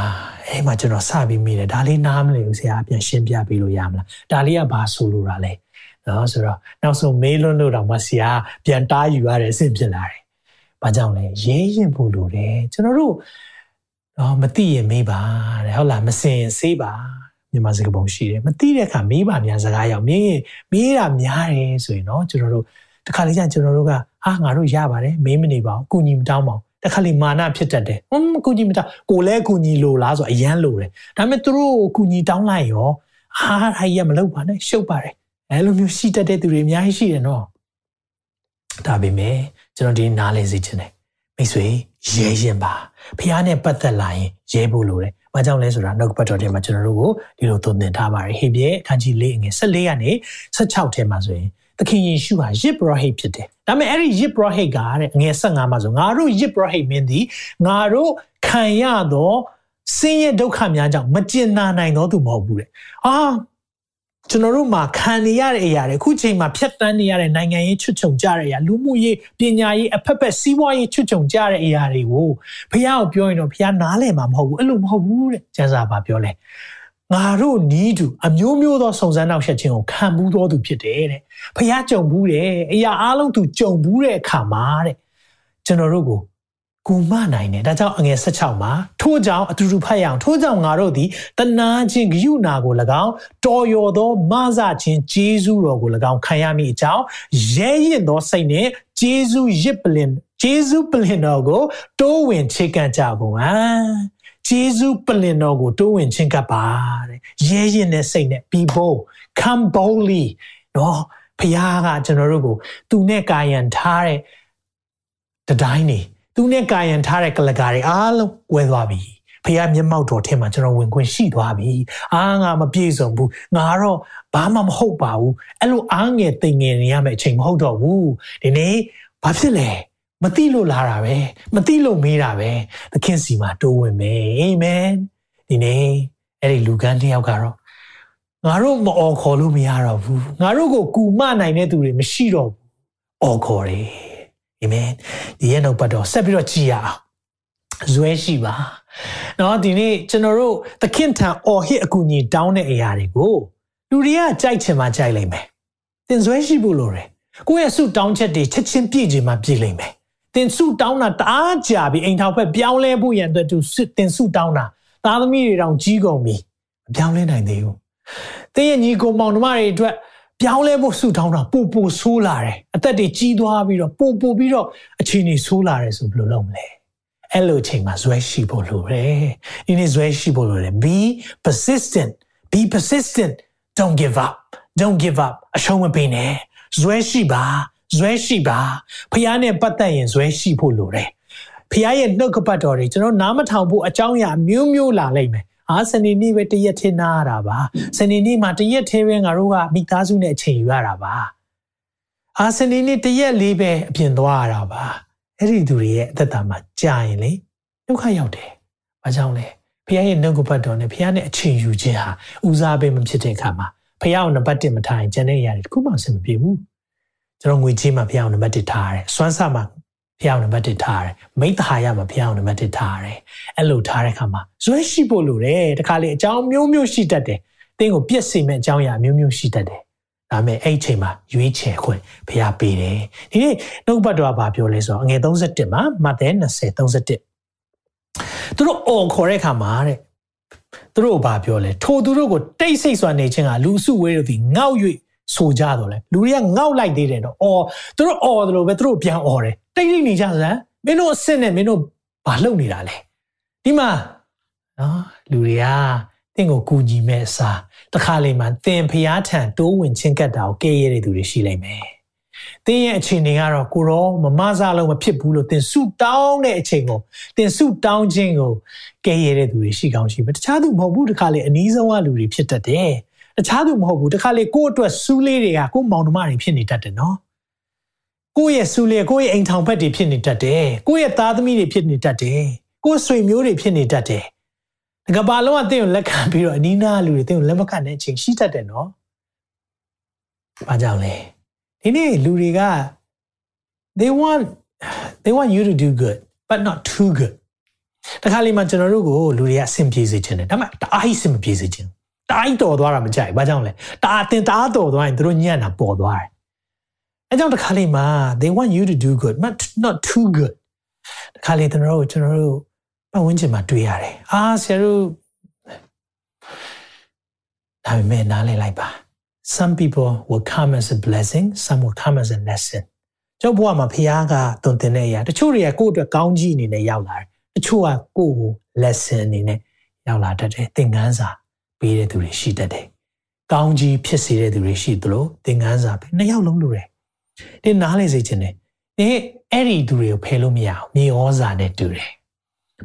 အဲ့မှာကျွန်တော်စပြီးမိတယ်ဒါလေးနားမလဲဘူးဆရာပြန်ရှင်းပြပေးလို့ရမလားဒါလေးကဘာဆိုလိုတာလဲနော်ဆိုတော့နောက်ဆုံးမေးလွန်းလို့တော့မဆရာပြန်တားယူရတဲ့အဆင့်ဖြစ်လာတယ်။ ဘာကြောင့်လဲရဲရင်ဖို့လိုတယ်ကျွန်တော်တို့တော့မသိရင်မေးပါတဲ့ဟုတ်လားမစင်စေးပါမြန်မာစကားပုံရှိတယ်မသိတဲ့အခါမေးပါများစကားရောက်မေးမေးတာများတယ်ဆိုရင်တော့ကျွန်တော်တို့တခါလေးကျကျွန်တော်တို့ကဟာငါတို့ရပါတယ်မေးမနေပါဘူးကုညီမတောင်းပါဘူးတခါလေမာနဖြစ်တတ်တယ်ဟွန်းကုညီမတောင်းကိုလဲကုညီလို့လားဆိုအရန်လို့တယ်ဒါပေမဲ့သူတို့ကုညီတောင်းလိုက်ရောဟာဟာကြီးကမလုပ်ပါနဲ့ရှုပ်ပါတယ်အဲလိုမျိုးရှိတတ်တဲ့သူတွေအများကြီးရှိတယ်နော်ဒါပေမဲ့ ကျွန်တော်ဒီနားလည်စေချင်တယ်မိတ်ဆွေရဲရင်ပါဖះနဲ့ပတ်သက်လာရင်ရဲဖို့လိုတယ်။ဘာကြောင့်လဲဆိုတာနှုတ်ပတ်တော်ထဲမှာကျွန်တော်တို့ကိုဒီလိုသုံးသင်ထားပါတယ်။ဟေပြဲအခန်းကြီး၄ငယ်14ကနေ16ထဲမှာဆိုရင်သခင်ယေရှုဟာယစ်ဘရဟိတ်ဖြစ်တယ်ဒါပေမဲ့အဲ့ဒီယစ်ဘရဟိတ်ကတဲ့ငွေ15မှာဆိုငါတို့ယစ်ဘရဟိတ်မင်းသည်ငါတို့ခံရသောဆင်းရဲဒုက္ခများကြောင့်မကျင်နာနိုင်သောသူမဟုတ်ဘူးတဲ့အာ ကျွန်တော်တို့မှာခံနေရတဲ့အရာတွေအခုချိန်မှာဖြတ်တန်းနေရတဲ့နိုင်ငံရေးချွတ်ချုံကြတဲ့အရာလူမှုရေးပညာရေးအဖက်ဖက်စီးပွားရေးချွတ်ချုံကြတဲ့အရာတွေကိုဖះကိုပြောရင်တော့ဖះနားလည်မှာမဟုတ်ဘူးအဲ့လိုမဟုတ်ဘူးတဲ့ကျမ်းစာပါပြောလဲငါတို့နီးတူအမျိုးမျိုးသောစုံစမ်းနောက်ဆက်ခြင်းကိုခံဘူးတော်သူဖြစ်တယ်တဲ့ဖះကြုံဘူးတယ်အရာအလုံးသူကြုံဘူးတဲ့အခါမှာတဲ့ကျွန်တော်တို့ကို ကူမနိုင်တယ်ဒါကြောင့်အငယ်16မှာထို့ကြောင့်အတူတူဖတ်ရအောင်ထို့ကြောင့်ငါတို့သည်တနာခြင်းဂယုနာကို၎င်းတော်ရော်သောမဆခြင်းဂျေဇုတော်ကို၎င်းခံရမည့်အကြောင်းရဲရင့်သောစိတ်နှင့်ဂျေဇုရစ်ပလင်ဂျေဇုပလင်တော်ကိုတိုးဝင်ချေကန့်ကြကုန်ဟမ်ဂျေဇုပလင်တော်ကိုတိုးဝင်ချင်းကပ်ပါတဲ့ရဲရင်တဲ့စိတ်နဲ့ people come boldly နော်ဖခင်ကကျွန်တော်တို့ကိုသူနဲ့ကာယံထားတဲ့တတိုင်းနေ သူနဲ့ကာယံထားတဲ့ကလကာတွေအားလုံးဝဲသွားပြီဖခင်မျက်မှောက်တော်ထဲမှာကျွန်တော်ဝင်ခွင့်ရှိသွားပြီအာငါမပြေဆုံးဘူးငါတော့ဘာမှမဟုတ်ပါဘူးအဲ့လိုအားငယ်သိငယ်နေရမယ့်အချိန်မဟုတ်တော့ဘူးဒီနေ့ဘာဖြစ်လဲမသိလို့လာတာပဲမသိလို့မေးတာပဲသခင်စီမှာတိုးဝင်မယ်အာမင်ဒီနေ့အဲ့ဒီလူကန်းတယောက်ကတော့ငါတို့မအော်ခေါ်လို့မရတော့ဘူးငါတို့ကိုကူမနိုင်တဲ့သူတွေမရှိတော့ဘူးအော်ခေါ်တယ် အာမင်ဒီရဲ့နောက်ပတ်တော့ဆက်ပြီးတော့ကြည်ရအောင်ဇွဲရှိပါเนาะဒီနေ့ကျွန်တော်တို့သခင်ထံအော်ဟစ်အကူအညီတောင်းတဲ့အရာတွေကိုလူတွေကကြိုက်ချင်မှကြိုက်လိမ့်မယ်သင်ဇွဲရှိဖို့လိုတယ်ကိုယ့်ရဲ့ဆုတောင်းချက်တွေချက်ချင်းပြည့်ချင်မှပြည့်လိမ့်မယ်တင်စုတောင်းတာတအားကြာပြီအိမ်ထောင်ဖက်ပြောင်းလဲဖို့ရန်အတွက်သူတင်စုတောင်းတာသားသမီးတွေတောင်ကြီးကုန်ပြီမပြောင်းလဲနိုင်သေးဘူးတင်းရဲ့ညီကိုမောင်နှမတွေအတွက် ပြောင်းလဲဖို့စုတောင်းတာပို့ပို့ဆိုးလာတယ်အသက်တွေကြီးသွားပြီးတော့ပို့ပို့ပြီးတော့အချိန်တွေဆိုးလာတယ်ဆိုဘယ်လိုလုပ်မလဲအဲ့လိုအချိန်မှာဇွဲရှိဖို့လိုတယ်ဒီနေ့ဇွဲရှိဖို့လိုတယ် be persistent be persistent don't give up don't give up အရှုံးမပေးနဲ့ဇွဲရှိပါဇွဲရှိပါဖះနဲ့ပတ်သက်ရင်ဇွဲရှိဖို့လိုတယ်ဖះရဲ့နှုတ်ကပတ်တော်တွေကျွန်တော်နားမထောင်ဖို့အကြောင်းအရာမျိုးမျိုးလာလိမ့်မယ် အာစနေနေ့ပဲတရက်ထင်းနာရတာပါစနေနေ့မှာတရက်ထင်းပဲငါတို့ကမိသားစုနဲ့အချိန်ယူရတာပါအာစနေနေ့တရက်လေးပဲအပြင်သွားရတာပါအဲ့ဒီသူတွေရဲ့အသက်တာမှာကြာရင်လေဒုက္ခရောက်တယ်ဘာကြောင့်လဲဖះရဲ့နှုတ်ကပတ်တော်နဲ့ဖះနဲ့အချိန်ယူခြင်းဟာဦးစားပေးမဖြစ်တဲ့အခါမှာဖះကိုနံပါတ်1မထားရင်ကျန်တဲ့အရာတွေတခုမှအဆင်မပြေဘူးကျွန်တော်ငွေကြေးမှာဖျောင်းနံပါတ်1ထားရတယ်စွမ်းဆမှာ ဖျောင်းနံပါတ်1ထားရတယ်မိတ္တဟာရမှာဖျောင်းနံပါတ်1ထားရတယ်အဲ့လိုထားတဲ့အခါမှာဇွဲရှိဖို့လိုတယ်တခါလေအကြောင်းမျိုးမျိုးရှိတတ်တယ်တင်းကိုပြက်စီမဲ့အကြောင်းအရာမျိုးမျိုးရှိတတ်တယ်ဒါပေမဲ့အဲ့အချိန်မှာရွေးချယ်ခွင့်ဖျားပေးတယ်ဒီနေ့နှုတ်ဘတ်တော်ကဘာပြောလဲဆိုတော့အငယ်31မှာမဿဲ20 31သူတို့အော်ခေါ်တဲ့အခါမှာတဲ့သူတို့ဘာပြောလဲထိုသူတို့ကိုတိတ်ဆိတ်စွာနေခြင်းကလူစုဝေးတို့သည်ငေါ့၍ဆိုကြတော့လေလူတွေကငေါက်လိုက်သေးတယ်တော့အော်သူတို့အော်တယ်လို့ပဲသူတို့ပြန်အော်တယ် တိတ်တိတ်နေကြစမ်းမင်းတို့အစ်စ်နဲ့မင်းတို့ဘာလုပ်နေတာလဲဒီမှာနော်လူတွေကတင့်ကိုကူညီမဲ့အစားတခါလေမှတင်ဖျားထံတိုးဝင်ချင်းကတ်တာကိုကဲရတဲ့သူတွေရှိလိမ့်မယ်တင်းရဲ့အခြေအနေကတော့ကိုရောမမစားလုံးမဖြစ်ဘူးလို့တင်ဆုတောင်းတဲ့အချိန်ကိုတင်ဆုတောင်းခြင်းကိုကဲရတဲ့သူတွေရှိကောင်းရှိပဲတခြားသူမဟုတ်ဘူးတခါလေအနည်းဆုံးကလူတွေဖြစ်တတ်တယ်တခြားသူမဟုတ်ဘူးတခါလေကိုယ့်အတွက်စူးလေးတွေကကိုယ့်မောင်နှမတွေဖြစ်နေတတ်တယ်နော် ကိုယ့်ရဲ့စူးလေးကိုယ့်ရဲ့အိမ်ထောင်ဘက်တွေဖြစ်နေတတ်တယ်ကိုယ့်ရဲ့သားသမီးတွေဖြစ်နေတတ်တယ်ကိုယ့်ဆွေမျိုးတွေဖြစ်နေတတ်တယ်ကဘာလုံးကတင်းကိုလက်ခံပြီးတော့အနီးနားလူတွေတင်းကိုလက်မခံတဲ့အချိန်ရှိတတ်တယ်နော်။ဘာကြောင့်လဲ။ဒီနေ့လူတွေက they want they want you to do good but not too good တခါလေမှကျွန်တော်တို့ကိုလူတွေကအဆင်ပြေစေချင်တယ်ဒါပေမဲ့တအားကြီးအဆင်မပြေစေချင်တအားကြီးတော်သွားတာမကြိုက်ဘာကြောင့်လဲတအားတင်တအားတော်သွားရင်တို့ညံ့တာပေါ်သွားတယ် အဲကြောင့်တခါလေမှ they want you to do good but not too good တခါလေကျွန်တော်တို့ကျွန်တော်တို့ပတ်ဝန်းကျင်မှာတွေ့ရတယ်အာဆရာတို့ဒါပေမဲ့နားလည်လိုက်ပါ some people will come as a blessing some will come as a lesson ကျောင်းဘဝမှာဖခင်ကတုံတင်တဲ့အရာတချို့တွေကကိုယ့်အတွက်ကောင်းကြီးအနေနဲ့ရောက်လာတယ်တချို့ကကိုယ့်ကို lesson အနေနဲ့ရောက်လာတတ်တယ်သင်ခန်းစာပေးတဲ့သူတွေရှိတတ်တယ်ကောင်းကြီးဖြစ်စေတဲ့သူတွေရှိသလိုသင်ခန်းစာပေးနှစ်ယောက်လုံးလိုတယ် ဒီနားလေစေခြင်းနဲ့ဒီအဲ့ဒီသူတွေကိုဖယ်လို့မရအောင်မြေဩဇာနဲ့တူတယ်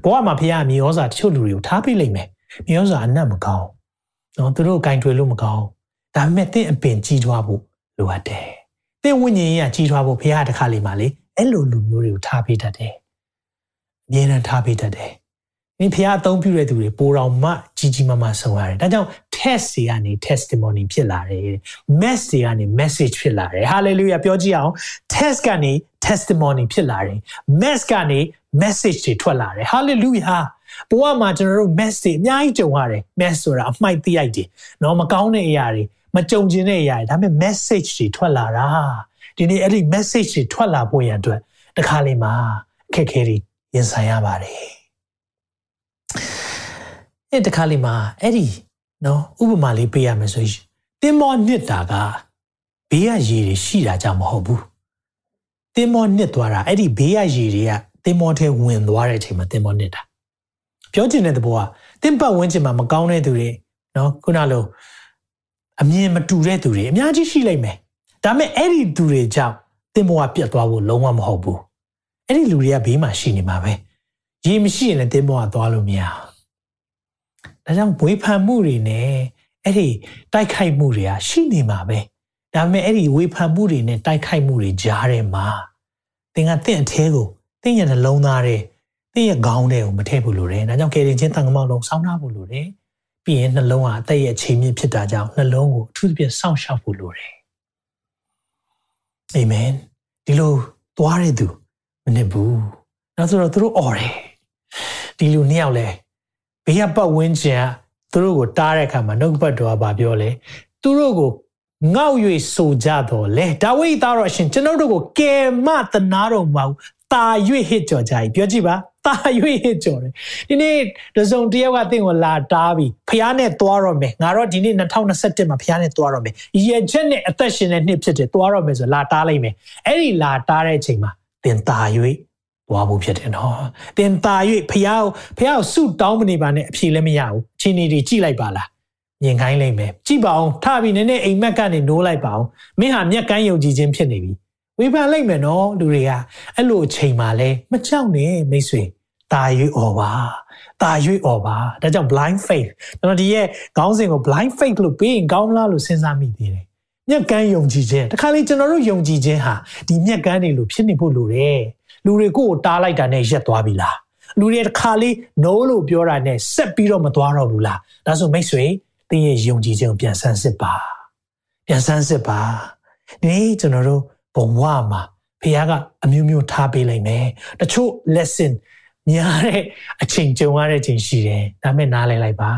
ဘဝမှာဖခင်မြေဩဇာတချို့လူတွေကိုထားပေးလိမ့်မယ်မြေဩဇာအနတ်မကောင်းနော်သူတို့ကင်ထွေလို့မကောင်းဒါပေမဲ့တင့်အပင်ကြီးထွားဖို့လိုအပ်တယ်သင်ဝိညာဉ်ရေးကကြီးထွားဖို့ဘုရားတခါလေးမှလေအဲ့လိုလူမျိုးတွေကိုထားပေးတတ်တယ်အမြဲတမ်းထားပေးတတ်တယ်။ ဒီဘုရားအသုံးပြုတဲ့သူတွေပိုတော်မှကြီးကြီးမားမားဆုံးရတယ်။ဒါကြောင့် test တွေကနေ testimony ဖြစ်လာတယ်။ mess တွေကနေ message ဖြစ်လာတယ်။ hallelujah ပြောကြည့်အောင် test ကနေ testimony ဖြစ်လာတယ်။ mess ကနေ message တွေထွက်လာတယ် hallelujah ဘဝမှာကျွန်တော်တို့ mess တွေအများကြီးကြုံရတယ် mess ဆိုတာအမှိုက်တိရိုက်တယ်နော်မကောင်းတဲ့အရာတွေမကြုံကျင်တဲ့အရာတွေဒါပေမဲ့ message တွေထွက်လာတာဒီနေ့အဲ့ဒီ message တွေထွက်လာဖို့ရန်အတွက်တခါလေးမှာခက်ခဲတွေရင်ဆိုင်ရပါတယ် အဲ့တခါလေးမှာအဲ့ဒီနော်ဥပမာလေးပေးရမယ်ဆိုရင်တင်မောနှစ်တာကဘေးကရေတွေရှိတာကြောင့်မဟုတ်ဘူးတင်မောနှစ်သွားတာအဲ့ဒီဘေးကရေတွေကတင်မောထဲဝင်သွားတဲ့အချိန်မှာတင်မောနှစ်တာပြောချင်တဲ့သဘောကတင်ပတ်ဝန်းကျင်မှာမကောင်းတဲ့သူတွေနော်ခုနလိုအမြင်မတူတဲ့သူတွေအများကြီးရှိလိမ့်မယ်ဒါပေမဲ့အဲ့ဒီသူတွေကြောင့်တင်မောကပြတ်သွားဖို့လုံးဝမဟုတ်ဘူးအဲ့ဒီလူတွေကဘေးမှာရှိနေမှာပဲ ရေမရှိရင်လည်းတင်မောကသွားလို့မရဒါကြောင့်ဝေဖန်မှုတွေနဲ့အဲ့ဒီတိုက်ခိုက်မှုတွေကရှိနေမှာပဲဒါပေမဲ့အဲ့ဒီဝေဖန်မှုတွေနဲ့တိုက်ခိုက်မှုတွေကြားထဲမှာသင်ကတင့်အသေးကိုတင့်ရဲ့နှလုံးသားတွေတင့်ရဲ့ခေါင်းတွေကိုမထည့်ဘူးလို့တယ်ဒါကြောင့်ကယ်တင်ချင်းတန်ခမောက်လုံးစောင်းထားဖို့လို့တယ်ပြီးရင်နှလုံးဟာအသက်ရဲ့အချိန်မြင့်ဖြစ်တာကြောင့်နှလုံးကိုအထူးသဖြင့်စောင့်ရှောက်ဖို့လိုတယ်အာမင်ဒီလိုသွားတဲ့သူမနစ်ဘူးနောက်ဆိုတော့သူတို့អော်တယ် ဒီလူနှစ်ယောက်လဲဘေးကပတ်ဝန်းကျင်ကသူတို့ကိုတားတဲ့အခါမှာနှုတ်ပတ်တော်ကပြောလဲသူတို့ကိုငေါ့၍ဆိုကြတော့လေဒါဝိဒ်သားတော်ရှင်ကျွန်တော်တို့ကိုကယ်မတနာတော်မူတာ၍ဟစ်ကြော်ကြ၏ပြောကြည့်ပါတာ၍ဟစ်ကြော်တယ်ဒီနေ့တစုံတယောက်ကတင့်ကိုလာတားပြီးဖះနဲ့သွားတော့မယ်ငါတော့ဒီနေ့2021မှာဖះနဲ့သွားတော့မယ်ရည်ချက်နဲ့အသက်ရှင်တဲ့နှစ်ဖြစ်တယ်သွားတော့မယ်ဆိုလာတားလိုက်မယ်အဲ့ဒီလာတားတဲ့အချိန်မှာတင်တာ၍ ပွားဖို့ဖြစ်တယ်နော်။သင်သာ၍ဖះကိုဖះကိုဆုတောင်းမနေပါနဲ့အဖြေလည်းမရဘူး။ခြေနေတွေကြိလိုက်ပါလား။မြင်ခိုင်းလိုက်မယ်။ကြည့်ပါအောင်ထပြီးနည်းနည်းအိမ်မက်ကနေနိုးလိုက်ပါအောင်။မင်းဟာမျက်ကမ်းယုံကြည်ခြင်းဖြစ်နေပြီ။ဝေဖန်လိုက်မယ်နော်လူတွေကအဲ့လိုချိန်မှလဲမကြောက်နဲ့မိတ်ဆွေ။သာ၍ဩပါ။သာ၍ဩပါ။ဒါကြောင့် blind faith ကျွန်တော်ဒီရဲ့ခေါင်းစဉ်ကို blind faith လို့ပေးရင်ကောင်းလားလို့စဉ်းစားမိသေးတယ်။မျက်ကမ်းယုံကြည်ခြင်းတခါလေကျွန်တော်တို့ယုံကြည်ခြင်းဟာဒီမျက်ကမ်းတွေလို့ဖြစ်နေဖို့လိုတယ်။ လူတွေကိုတားလိုက်တာနဲ့ရက်သွားပြီလားလူတွေတခါလေး no လို့ပြောတာနဲ့ဆက်ပြီးတော့မသွားတော့ဘူးလားဒါဆိုမိတ်ဆွေသင်ရဲ့ယုံကြည်ခြင်းကိုပြန်ဆန်းစစ်ပါပြန်ဆန်းစစ်ပါဒီကျွန်တော်တို့ဘဝမှာဖခင်ကအမျိုးမျိုးထားပေးလိုက်မယ်တချို့ lesson များတဲ့အချိန်ကြုံရတဲ့အချိန်ရှိတယ်ဒါမဲ့နားလည်လိုက်ပါ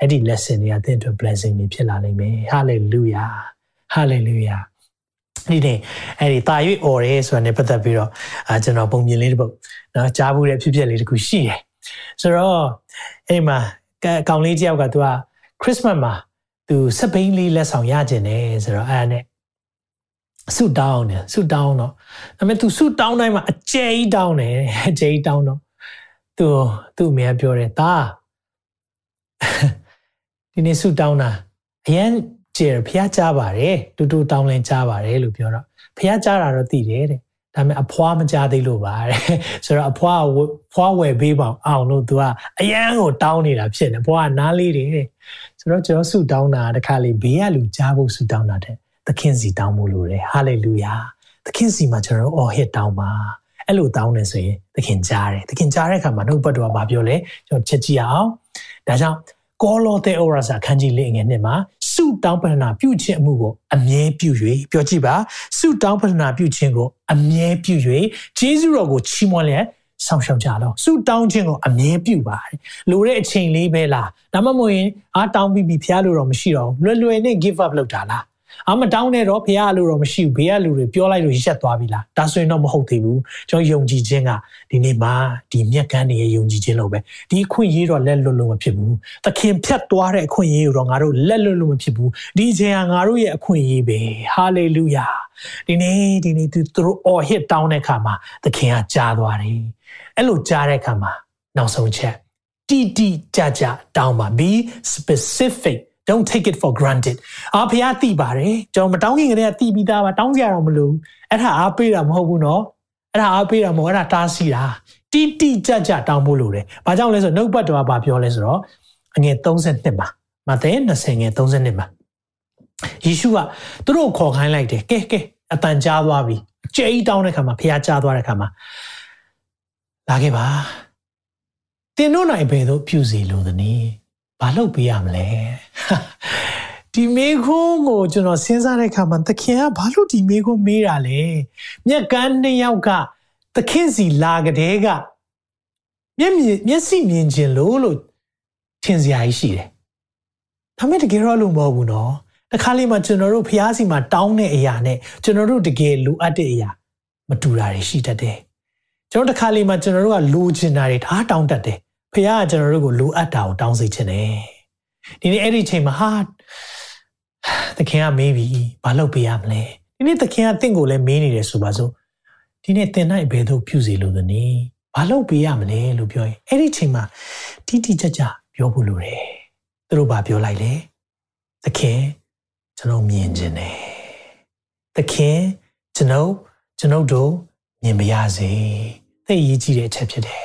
အဲ့ဒီ lesson တွေကသင်အတွက် blessing တွေဖြစ်လာနိုင်မယ် hallelujah hallelujah ဒီနေ့အဲ့ဒီတာ၍ or ရဲဆိုတာ ਨੇ ပတ်သက်ပြီးတော့အာကျွန်တော်ပုံမြင်လေးတစ်ပုဒ်နော်ကြားဘူးတဲ့ဖြစ်ဖြစ်လေးတစ်ခုရှိတယ်ဆိုတော့အဲ့မှာကောင်လေးတယောက်ကသူက Christmas မှာသူစပိန်လေးလက်ဆောင်ရကျင်တယ်ဆိုတော့အဲ့ဒါနဲ့ဆုတောင်းတယ်ဆုတောင်းတော့ဒါပေမဲ့ तू ဆုတောင်းတိုင်းမှာအကျဲကြီးတောင်းတယ်အကျဲကြီးတောင်းတော့သူသူ့အမေပြောတယ်ဒါဒီနေ့ဆုတောင်းတာအရင် ကျေဖះကြားပါတယ်တူတူတောင်းလင်းကြားပါတယ်လို့ပြောတော့ဖះကြားတာတော့သိတယ်တဲ့ဒါပေမဲ့အဖွားမကြားသေးလို့ပါတဲ့ဆိုတော့အဖွားဖွားဝယ်ပေးပါအောင်လို့ तू ကအရန်ကိုတောင်းနေတာဖြစ်နေဘွားကနားလေးတယ်ဆိုတော့ကျွန်တော်ဆုတောင်းတာတခါလေဘေးကလူကြားဖို့ဆုတောင်းတာတဲ့သခင်စီတောင်းဖို့လိုတယ်ဟာလေလုယာသခင်စီမှာကျွန်တော်အော်ဟစ်တောင်းပါအဲ့လိုတောင်းနေဆိုရင်သခင်ကြားတယ်သခင်ကြားတဲ့အခါမှာနှုတ်ပတ်တော်ကမပြောလဲကျွန်တော်ချက်ကြည့်အောင်ဒါကြောင့်ကောလောသဲဩရစာခန်းကြီးလေးငယ်နှစ်မှာ ဆုတောင်းပတနာပြုခြင်းအမှုကိုအမြဲပြု၍ပြောကြည့်ပါဆုတောင်းပတနာပြုခြင်းကိုအမြဲပြု၍ဂျေဇုတော်ကိုချီးမွမ်းလျက်ဆောင်ရှောက်ကြတော့ဆုတောင်းခြင်းကိုအမြဲပြုပါတယ်လိုတဲ့အချိန်လေးပဲလားဒါမှမဟုတ်ရင်အားတောင်းပြီးပြီဖျားလို့တော့မရှိတော့လွယ်လွယ်နဲ့ give up လုပ်တာလား အမတောင်းနဲ့တော့ဖះလို့တော့မရှိဘူးဘေးကလူတွေပြောလိုက်လို့ရက်သွားပြီလားဒါဆိုရင်တော့မဟုတ်သေးဘူးကျွန်တော်ယုံကြည်ခြင်းကဒီနေ့မှာဒီမြက်ကန်းတွေရဲ့ယုံကြည်ခြင်းလို့ပဲဒီအခွင့်အရေးတော့လက်လွတ်လို့မဖြစ်ဘူးသခင်ဖြတ်သွားတဲ့အခွင့်အရေးကိုတော့ငါတို့လက်လွတ်လို့မဖြစ်ဘူးဒီချိန်ကငါတို့ရဲ့အခွင့်အရေးပဲဟာလေလုယာဒီနေ့ဒီနေ့သူတို့အော်ဟစ်တောင်းတဲ့အခါမှာသခင်ကကြားသွားတယ်အဲ့လိုကြားတဲ့အခါမှာနောက်ဆုံးချက်တီတီကြကြတောင်းပါ be specific don't take it for granted အာဖះသိပါတယ်ကျွန်တော်မတောင်းခင်ကတည်းကသိပြီးသားပါတောင်းကြရတော့မလို့အဲ့ဒါအားပေးတာမဟုတ်ဘူးเนาะအဲ့ဒါအားပေးတာမဟုတ်အဲ့ဒါတားစီတာတိတိကြကြတောင်းဖို့လိုတယ်ဘာကြောင့်လဲဆိုတော့နှုတ်ပတ်တော်ကဘာပြောလဲဆိုတော့အငယ်32မှာမဿဲ20ငယ်32မှာယေရှုကသူတို့ခေါ်ခိုင်းလိုက်တယ်ကဲကဲ အတန်ကြားသွားပြီအကျိတ်တောင်းတဲ့ခါမှာဖះကြားသွားတဲ့ခါမှာလာခဲ့ပါတင်တို့နိုင်ဘယ်သို့ပြုစီလိုသနည်း ဘာလုပ်ပေးရမလဲဒီမေခွန်းကိုကျွန်တော်စဉ်းစားတဲ့အခါမှာသခင်ကဘာလို့ဒီမေခွန်းမေးတာလဲမြက်ကန်းနှစ်ယောက်ကသခင်စီလာကြတဲ့ကမျက်မြင်မျက်စိမြင်ခြင်းလို့လို့ထင်စရာကြီးရှိတယ်ဒါမဲ့တကယ်တော့လို့မဟုတ်ဘူးနော်တခါလေးမှကျွန်တော်တို့ဖျားစီမှာတောင်းတဲ့အရာနဲ့ကျွန်တော်တို့တကယ်လိုအပ်တဲ့အရာမတူတာတွေရှိတတ်တယ်ကျွန်တော်တခါလေးမှကျွန်တော်တို့ကလိုချင်တာတွေဒါတောင်းတတ်တယ် ဖះကကျွန်တော်တို့ကိုလိုအပ်တာကိုတောင်းစေခြင်းတယ်ဒီနေ့အဲ့ဒီချိန်မှာဟာသခင်ကမေးပြီဘာလုပ်ပေးရမလဲဒီနေ့သခင်ကတင့်ကိုလည်းမေးနေတယ်ဆိုပါစို့ဒီနေ့သင်နိုင်ဘယ်သို့ပြုစီလို့သနည်းဘာလုပ်ပေးရမလဲလို့ပြောရင်အဲ့ဒီချိန်မှာတိတိကျကျပြောဖို့လိုတယ်သူတို့ဘာပြောလိုက်လဲသခင်ကျွန်တော်မြင်ခြင်းတယ်သခင်ကျွန်တော်ကျွန်တော်တို့မြင်ပါရစေသိအရေးကြီးတဲ့အချက်ဖြစ်တယ်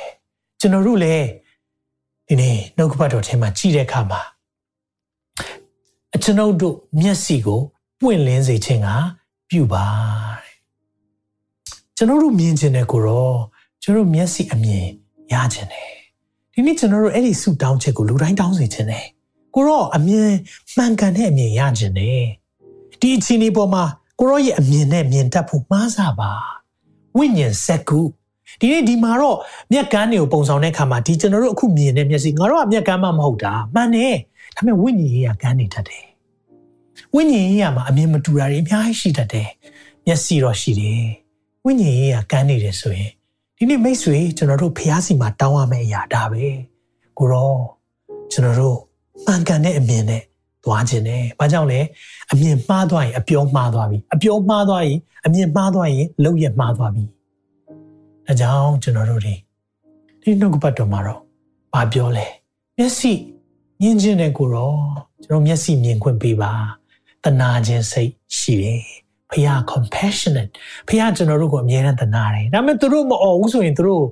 ကျွန်တော်တို့လည်း ဒီနေ့နှုတ်ကပတ်တော်ထဲမှာကြည့်တဲ့အခါမှာအကျွန်ုပ်တို့မျက်စိကိုပွင့်လင်းစေခြင်းကပြုပါတဲ့ကျွန်တော်တို့မြင်ခြင်းနဲ့ကိုတော့ကျွန်တော်မျက်စိအမြင်ရခြင်းနဲ့ဒီနေ့ကျွန်တော်တို့အဲ့ဒီဆုတောင်းချက်ကိုလူတိုင်းတောင်းစေခြင်းနဲ့ကိုတော့အမြင်မှန်ကန်တဲ့အမြင်ရခြင်းနဲ့ဒီအချိန်ဒီပေါ်မှာကိုရောရဲ့အမြင်နဲ့မြင်တတ်ဖို့မှားစားပါဝိညာဉ်စက္ကူ ဒီနေ့ဒီမှာတော့မျက်ကန်းတွေကိုပုံဆောင်တဲ့အခါမှာဒီကျွန်တော်တို့အခုမြင်တဲ့မျက်စိငါတို့ကမျက်ကန်းမှမဟုတ်တာမှန်တယ်ဒါပေမဲ့ဝိညာဉ်ရေးကကန်းနေတတ်တယ်ဝိညာဉ်ရေးကမှာအမြင်မတူတာတွေအများကြီးရှိတတ်တယ်မျက်စိတော့ရှိတယ်ဝိညာဉ်ရေးကကန်းနေတယ်ဆိုရင်ဒီနေ့မိတ်ဆွေကျွန်တော်တို့ဖျားစီမှာတောင်းရမယ့်အရာဒါပဲကိုရောကျွန်တော်တို့မှန်ကန်တဲ့အမြင်နဲ့သွားခြင်းနဲ့ဘာကြောင့်လဲအမြင်မှားသွားရင်အပြောမှားသွားပြီအပြောမှားသွားရင်အမြင်မှားသွားရင်လုံရမှားသွားပြီ ဒါကြောင့်ကျွန်တော်တို့တွေဒီနှုတ်ကပတ်တော်မှာတော့ဘာပြောလဲမျက်စိမြင်ခြင်းနဲ့ကိုတော့ကျွန်တော်မျက်စိမြင်ခွင့်ပေးပါတနာခြင်းစိတ်ရှိတယ်ဖခင် compassionate ဖခင်ကျွန်တော်တို့ကိုအမြဲတမ်းတနာတယ်ဒါပေမဲ့သူတို့မអော်ဘူးဆိုရင်သူတို့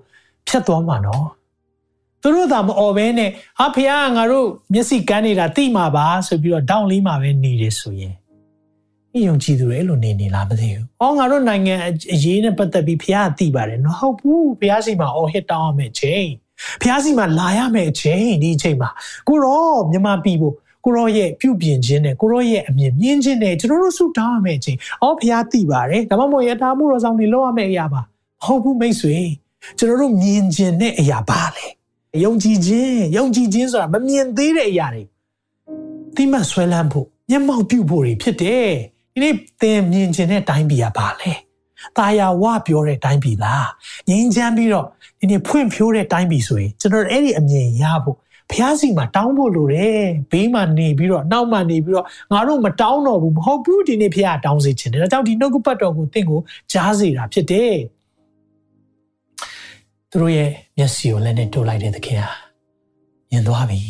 ဖြတ်သွားမှာနော်သူတို့သာမអော်ဘဲနဲ့ဟာဖခင်ကငါတို့မျက်စိကန်းနေတာတိမှာပါဆိုပြီးတော့ဒေါင်းလေးမှာပဲနေတယ်ဆိုရင် ဒီယုံကြည်သူတွေအဲ့လိုနေနေလားမသိဘူး။အော်ငါတို့နိုင်ငံအရေးနဲ့ပတ်သက်ပြီးဖះသိပါတယ်နော်ဟုတ်ဘူးဖះစီမှာအော်ဟစ်တောင်းရမယ့်ချိန်ဖះစီမှာလာရမယ့်ချိန်ဒီအချိန်မှာကိုရောမြန်မာပြည်ဖို့ကိုရောရဲ့ပြုပြင်ခြင်းနဲ့ကိုရောရဲ့အမြင်မြင်ခြင်းနဲ့ကျွန်တော်တို့ဆုတောင်းရမယ့်ချိန်အော်ဖះသိပါတယ်ဒါမှမဟုတ်ရထားမှုတော်ဆောင်တွေလုပ်ရမယ့်အရာပါဟုတ်ဘူးမိတ်ဆွေကျွန်တော်တို့မြင်ခြင်းနဲ့အရာပါလေယုံကြည်ခြင်းယုံကြည်ခြင်းဆိုတာမမြင်သေးတဲ့အရာတွေတိမဆွဲလန်းဖို့မျက်မှောက်ပြုဖို့တွေဖြစ်တယ် ဒီနေ့သင်မြင်ခြင်းတဲ့တိုင်းပြည်ကဘာလဲตาယာဝပြောတဲ့တိုင်းပြည်လားငြိမ်းချမ်းပြီးတော့ဒီနေ့ဖွင့်ဖြိုးတဲ့တိုင်းပြည်ဆိုရင်ကျွန်တော်အဲ့ဒီအမြင်ရဖို့ဖျားစီမှာတောင်းဖို့လိုတယ်ဘေးမှာနေပြီးတော့နောက်မှနေပြီးတော့ငါတို့မတောင်းတော့ဘူးမဟုတ်ဘူးဒီနေ့ဖျားတောင်းစေခြင်းတယ်ဒါကြောင့်ဒီနှုတ်ကပတ်တော်ကိုသင်ကိုကြားစေတာဖြစ်တယ်သူတို့ရဲ့မျက်စိကိုလည်းနဲ့တိုးလိုက်တဲ့သခင်ဟာမြင်သွားပြီ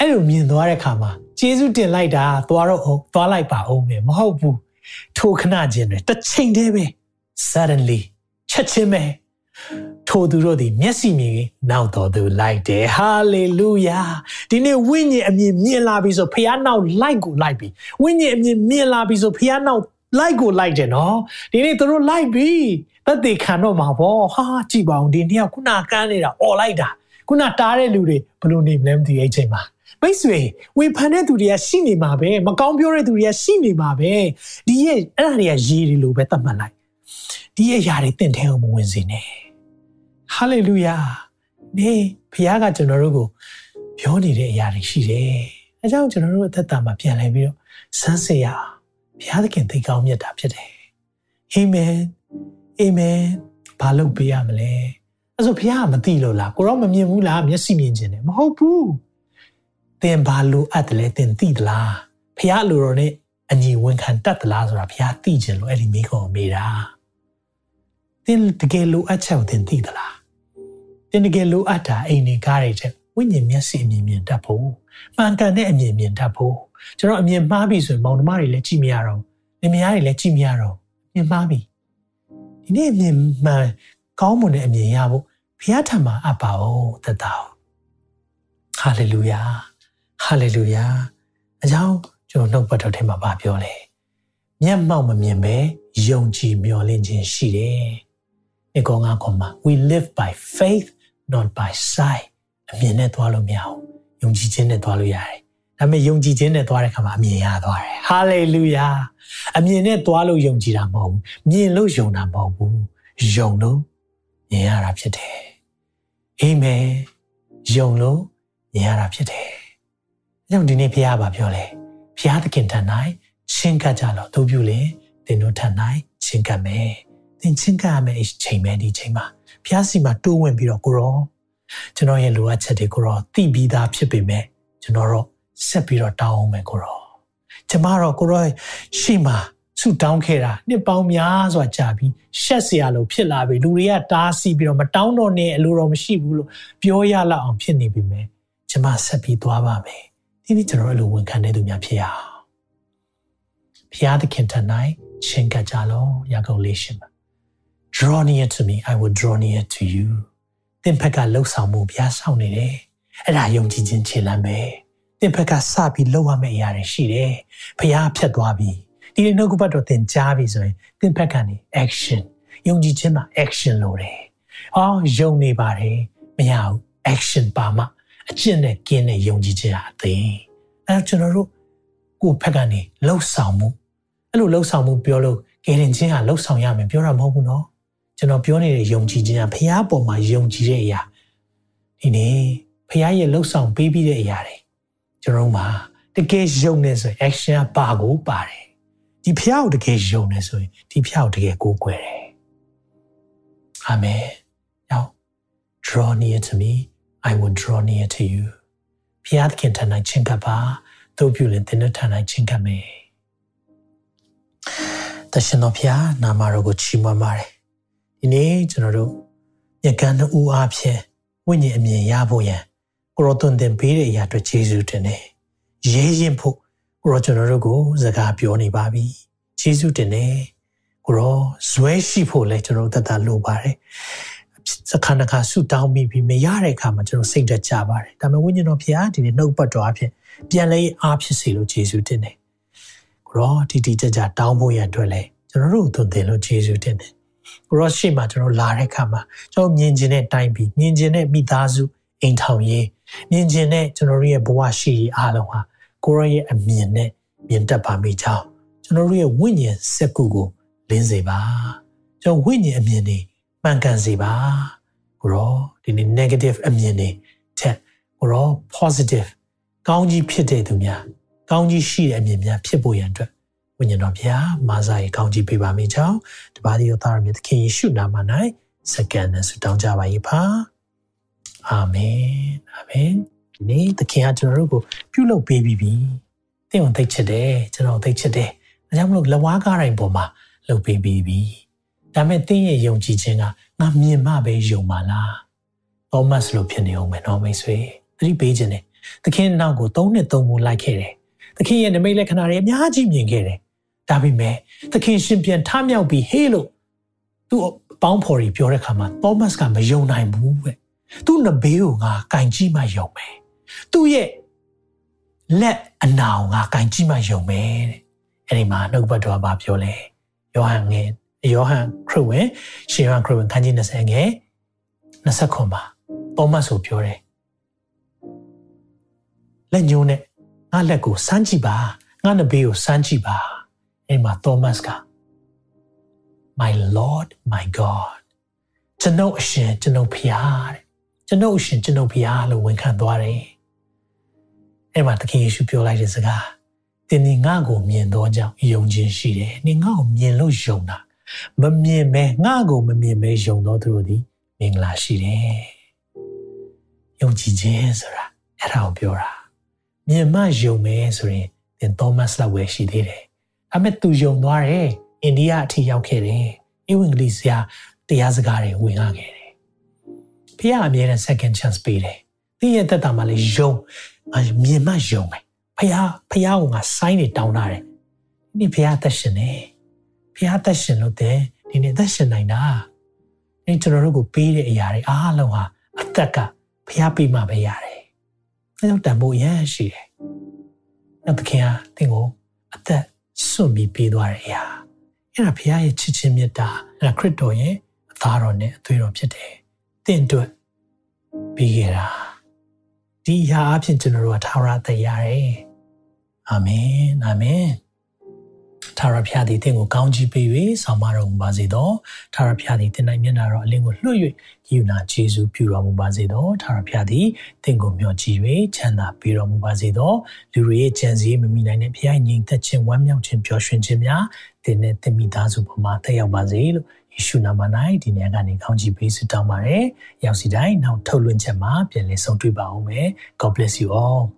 အဲ့လိုမြင်သွားတဲ့အခါမှာကျေးဇူးတင်လိုက်တာသွားတော့အောင်သွားလိုက်ပါအောင်မယ်မဟုတ်ဘူးထိုခဏချင်းတွေတစ်ချိန်တည်းပဲ suddenly ချက်ချင်းပဲထိုသူတို့သည်မျက်စိမြင်နောက်တော်သူလိုက်တယ် hallelujah ဒီနေ့ဝိညာဉ်အမြင်မြင်လာပြီဆိုဖခင်နောက်လိုက်ကိုလိုက်ပြီဝိညာဉ်အမြင်မြင်လာပြီဆိုဖခင်နောက်လိုက်ကိုလိုက်တယ်နော်ဒီနေ့သူတို့လိုက်ပြီသက်သေခံတော့မှာပေါ့ဟာကြည့်ပါဦးဒီနေ့ကခုနကန်းနေတာអော်လိုက်တာခုနတားတဲ့လူတွေဘယ်လိုနေမလဲမသိအဲ့ချိန်မှာ မိတ်ဆွေဝေဖန်တဲ့သူတွေကရှိနေမှာပဲမကောင်းပြောတဲ့သူတွေကရှိနေမှာပဲဒီရဲ့အဲ့ဒါတွေကရေးတွေလိုပဲသတ်မှတ်လိုက်ဒီရဲ့ຢာတွေတင့်ထဲအောင်မဝင်စေနဲ့ဟာလေလုယာနေဘုရားကကျွန်တော်တို့ကိုပြောနေတဲ့အရာတွေရှိတယ်အဲကြောင့်ကျွန်တော်တို့အသက်တာမှာပြန်လဲပြီးတော့စမ်းစစ်ရဘုရားသခင်သိကောင်းမြတ်တာဖြစ်တယ်အာမင်အာမင်ဘာလုပ်ပေးရမလဲအဲ့ဆိုဘုရားကမသိလို့လားကိုရောမမြင်ဘူးလားမျက်စိမြင်ခြင်းတယ်မဟုတ်ဘူး သင်ဘာလိုအပ်တယ်လဲသင်သိသလားဖះလိုတော်နဲ့အညီဝန်ခံတတ်သလားဆိုတာဖះသိခြင်းလို့အဲ့ဒီမိခေါ်မေးတာသင်တကယ်လိုအပ်ချက်ကိုသင်သိသလားသင်တကယ်လိုအပ်တာအိမ်နေကားတွေချက်ဝိညာဉ်မျက်စိအမြင်မြင်တတ်ဖို့မှန်ကန်တဲ့အမြင်မြင်တတ်ဖို့ကျွန်တော်အမြင်မှားပြီဆိုရင်မောင်နှမတွေလည်းကြည့်မရတော့လင်မယားတွေလည်းကြည့်မရတော့မြင်မှားပြီဒီနေ့အမြင်မှန်ကောင်းမွန်တဲ့အမြင်ရဖို့ဘုရားထံမှာအပ်ပါဦးသက်တာဟာလေလုယာ ဟာလေလုယာအကြောင်းကျွန်တော်နှုတ်ပတ်တော်ထဲမှာဗာပြောလဲမျက်မှောက်မမြင်ပဲယယုံကြည်မျှော်လင့်ခြင်းရှိတယ်။ဒီကောင်ကခေါ်မှာ we live by faith not by sight အမြင်နဲ့သွားလို့မရဘူး။ယုံကြည်ခြင်းနဲ့သွားလို့ရတယ်။ဒါပေမဲ့ယုံကြည်ခြင်းနဲ့သွားတဲ့ခါမှာအမြင်ရသွားတယ်။ hallelujah အမြင်နဲ့သွားလို့ယုံကြည်တာမဟုတ်ဘူး။မြင်လို့ယုံတာမဟုတ်ဘူး။ယုံလို့မြင်ရတာဖြစ်တယ်။အာမင်။ယုံလို့မြင်ရတာဖြစ်တယ်။အဲ ကြောင့်ဒီနေ့ဖခင်ကပြောလဲဖခင်သခင်ထံ၌ချင်းကပ်ကြလို့သူပြုလေသင်တို့ထံ၌ချင်းကပ်မယ်သင်ချင်းကပ်ရမယ်ချိန်မယ်ဒီချိန်မှာဘုရားစီမှာတိုးဝင်ပြီးတော့ကိုရောကျွန်တော်ရဲ့လိုအပ်ချက်တွေကိုရောသိပြီးသားဖြစ်ပေမဲ့ကျွန်တော်တော့ဆက်ပြီးတော့တောင်းအောင်မယ်ကိုရောကျမတော့ကိုရောရှေ့မှာဆူတောင်းခဲ့တာနှစ်ပေါင်းများစွာကြာပြီးရှက်เสียလို့ဖြစ်လာပြီလူတွေကတားဆီးပြီးတော့မတောင်းတော့နဲ့အလိုတော်မရှိဘူးလို့ပြောရလောက်အောင်ဖြစ်နေပြီမယ်ကျမဆက်ပြီးသွားပါမယ် ဒီနေ့ကျွန်တော်တို့လိုဝန်ခံတဲ့သူများဖြစ်ရအောင်ဘုရားသခင်ထံ၌ချင်းကပ်ကြလောယာကုပ်လေးရှင်ပါ draw near to me i will draw near to you သင်ဖက်ကလှုပ်ဆောင်မှုဘုရားဆောင်နေတယ်အဲ့ဒါယုံကြည်ခြင်းခြေလှမ်းပဲသင်ဖက်ကစပြီးလှုပ်ရမယ့်အရာတွေရှိတယ်ဘုရားဖြတ်သွားပြီဒီနေ့နှုတ်ကပတ်တော်သင်ကြားပြီဆိုရင်သင်ဖက်ကနေ action ယုံကြည်ခြင်းမှာ action လို့တယ်အော်ယုံနေပါတယ်မရဘူး action ပါမှ အကျင့်နဲ့ကင်းတဲ့ယုံကြည်ခြင်းဟာအသိအဲကျွန်တော်တို့ကိုယ့်ဖက်ကနေလှုပ်ဆောင်မှုအဲ့လိုလှုပ်ဆောင်မှုပြောလို့ကယ်တင်ခြင်းဟာလှုပ်ဆောင်ရမယ်ပြောတာမဟုတ်ဘူးနော်ကျွန်တော်ပြောနေတဲ့ယုံကြည်ခြင်းကဘုရားပေါ်မှာယုံကြည်တဲ့အရာဒီနေ့ဘုရားရဲ့လှုပ်ဆောင်ပေးပြီးတဲ့အရာတွေကျွန်တော်မှာတကယ်ယုံနေဆိုရင် action ကပါကိုပါတယ်ဒီဖျောက်တကယ်ယုံနေဆိုရင်ဒီဖျောက်တကယ်ကိုးကွယ်တယ်အာမင်ယော draw near to me i will draw near to you ဖျားသခင်ထံ၌ချင်းကပ်ပါတို့ပြုရင်သင်တို့ထံ၌ချင်းကပ်မယ်တရှင်တော်ဖျားနာမတော်ကိုချီးမွမ်းပါတယ်ဒီနေ့ကျွန်တော်တို့ညကန်းတူအားဖြင့်ဝိညာဉ်အမြင်ရဖို့ရန်ကိုရောသွန်သင်ပေးတဲ့အရာအတွက်ယေရှုတင်တယ်ရဲရင်ဖို့ကိုရောကျွန်တော်တို့ကိုစကားပြောနေပါပြီယေရှုတင်တယ်ကိုရောဇွဲရှိဖို့လဲကျွန်တော်တို့တသက်လိုပါတယ် စခါနခါဆူတောင်းပြီးပြီးမရတဲ့အခါမှာကျွန်တော်စိတ်သက်ကြပါတယ်ဒါပေမဲ့ဝိညာဉ်တော်ဖျားဒီနေ့နှုတ်ပတ်တော်အဖြစ်ပြန်လဲအားဖြစ်စေလို့ယေရှုတင်တယ်ကိုရောတီတီကြကြတောင်းဖို့ရအတွက်လဲကျွန်တော်တို့သွန်သင်လို့ယေရှုတင်တယ်ကိုရောရှိမှကျွန်တော်လာတဲ့အခါမှာကျွန်တော်မြင်ကျင်တဲ့တိုင်းပြည်မြင်ကျင်တဲ့မိသားစုအိမ်ထောင်ရေးမြင်ကျင်တဲ့ကျွန်တော်ရဲ့ဘဝရှိရေးအားလုံးဟာကိုရောရဲ့အမြင်နဲ့မြင်တတ်ပါမိကြောင်းကျွန်တော်တို့ရဲ့ဝိညာဉ်စက်ကူကိုလင်းစေပါကျွန်တော်ဝိညာဉ်အမြင်တွေ မှန်ကန်စေပါကိုရောဒီနေ့ negative အမြင်တွေထက်ကိုရော positive ကောင်းကြီးဖြစ်တဲ့သူများကောင်းကြီးရှိတဲ့အမြင်များဖြစ်ဖို့ရန်အတွက်ဝိညာဉ်တော်ဘုရားမာစာရေကောင်းကြီးပေးပါမိကြောင်းတပါးဒီရောသားရမြတ်သခင်ယေရှုနာမ၌စကန်နဲ့ဆုတောင်းကြပါ၏ပါအာမင်အာမင်ဒီနေ့သခင်ကကျွန်တော်တို့ကိုပြုလုပ်ပေးပြီးပြီသင်ကိုသိချစ်တယ်ကျွန်တော်သိချစ်တယ်ဒါကြောင့်မလို့လဝါးကားတိုင်းပေါ်မှာလုပ်ပေးပြီးပြီ ဒါမဲ့သင်ရဲ့ယုံကြည်ခြင်းကငါမြင်မှပဲယုံပါလားသောမတ်လို့ဖြစ်နေအောင်မယ်နော်မိတ်ဆွေသတိပေးခြင်းနဲ့သခင်နောက်ကို၃နှစ်၃မိုးလိုက်ခဲ့တယ်သခင်ရဲ့နမိတ်လက္ခဏာတွေအများကြီးမြင်ခဲ့တယ်ဒါပေမဲ့သခင်ရှင်ပြန်ထမြောက်ပြီးဟေးလို့သူ့ပေါင်းဖော်ကြီးပြောတဲ့ခါမှာသောမတ်ကမယုံနိုင်ဘူးပဲသူ့နဘေးကိုငါကင်ကြည့်မှယုံမယ်သူ့ရဲ့လက်အနာကိုငါကင်ကြည့်မှယုံမယ်တဲ့အဲ့ဒီမှာနှုတ်ဘတ်တော်ကပြောလဲယောဟန်ငယ် ယောဟန်ခရစ်ဝင်ရှင်ယောဟန်ခရစ်ဝင်ခန်းကြီး20ငယ်20ခွန်ပါသောမတ်ဆိုပြောတယ်လက်ညှိုးနဲ့ငါလက်ကိုစမ်းကြည့်ပါငါနဘေးကိုစမ်းကြည့်ပါအဲ့မှာသောမတ်က my lord my god ကျွန်ုပ်အရှင်ကျွန်ုပ်ဖျားတဲ့ကျွန်ုပ်အရှင်ကျွန်ုပ်ဖျားလို့ဝန်ခံသွားတယ်အဲ့မှာသခင်ယေရှုပြောလိုက်တဲ့စကားတင်ဒီငါ့ကိုမြင်တော့ကြောင့်ယုံခြင်းရှိတယ်။နင်ငါ့ကိုမြင်လို့ယုံတာ မမြင်မဲငါ့ကိုမမြင်မဲယုံတော့သူတို့ဒီမင်္ဂလာရှိတယ်။ယုံကြည်ခြင်းဆိုတာအဲ့ဒါကိုပြောတာ။မြင်မှယုံမဲဆိုရင်သင်သောမတ်လောက်ပဲရှိသေးတယ်။ဒါပေမဲ့သူယုံသွားတယ်။အိန္ဒိယအထိရောက်ခဲ့တယ်။ဧဝံဂေလိဆရာတရားစကားတွေဝင်လာခဲ့တယ်။ဖခင်အမြဲတမ်း second chance ပေးတယ်။သင်ရဲ့သက်တာမှာလည်းယုံမြင်မှယုံမယ်ဖះဖះကငါဆိုင်းနေတောင်းတာတယ်ဒီဖះသက်ရှင်နေ ဖះသက်ရှင်လို့တဲ့ဒီနေ့သက်ရှင်နိုင်တာအဲကျွန်တော်တို့ကိုပေးတဲ့အရာတွေအားလုံးဟာအသက်ကဖះပေးမှပဲရတယ်အဲကြောင့်တန်ဖိုးရရှိတယ်နောက်သခင်ဟာသင်ကိုအသက်စွန့်ပြီးပေးသွားတဲ့အရာအဲ့ဒါဘုရားရဲ့ချစ်ခြင်းမေတ္တာအဲ့ဒါခရစ်တော်ရဲ့အသားတော်နဲ့အသွေးတော်ဖြစ်တယ်။တင့်အတွက်ပြီးခဲ့တာဒီအရာအဖြစ်ကျွန်တော်တို့ကထာဝရသက်ရတယ်။အာမင်အာမင်။ ထာဝရဘုရားသည်တင့်ကိုကောင်းချီးပေး၍ဆောင်မတော်မူပါစေသောထာဝရဘုရားသည်တင့်၌မျက်နာတော်အလင်းကိုလွှတ်၍ယူနာကျေးဇူးပြုတော်မူပါစေသောထာဝရဘုရားသည်တင့်ကိုမျှော်ကြည့်၍ချမ်းသာပေးတော်မူပါစေသောလူတွေရဲ့ကြံစည်မမိနိုင်တဲ့ဘုရားညီသက်ခြင်းဝမ်းမြောက်ခြင်းပျော်ရွှင်ခြင်းများတင်နဲ့တင်မိသားစုပေါ်မှာတက်ရောက်ပါစေလို့ယေရှုနာမ၌ဒီနေ့ကနေကောင်းချီးပေးဆုတောင်းပါတယ်။ရောက်စီတိုင်းနောက်ထုတ်လွှင့်ချက်မှာပြန်လည်ဆုံတွေ့ပါအောင်မယ်။ God bless you all.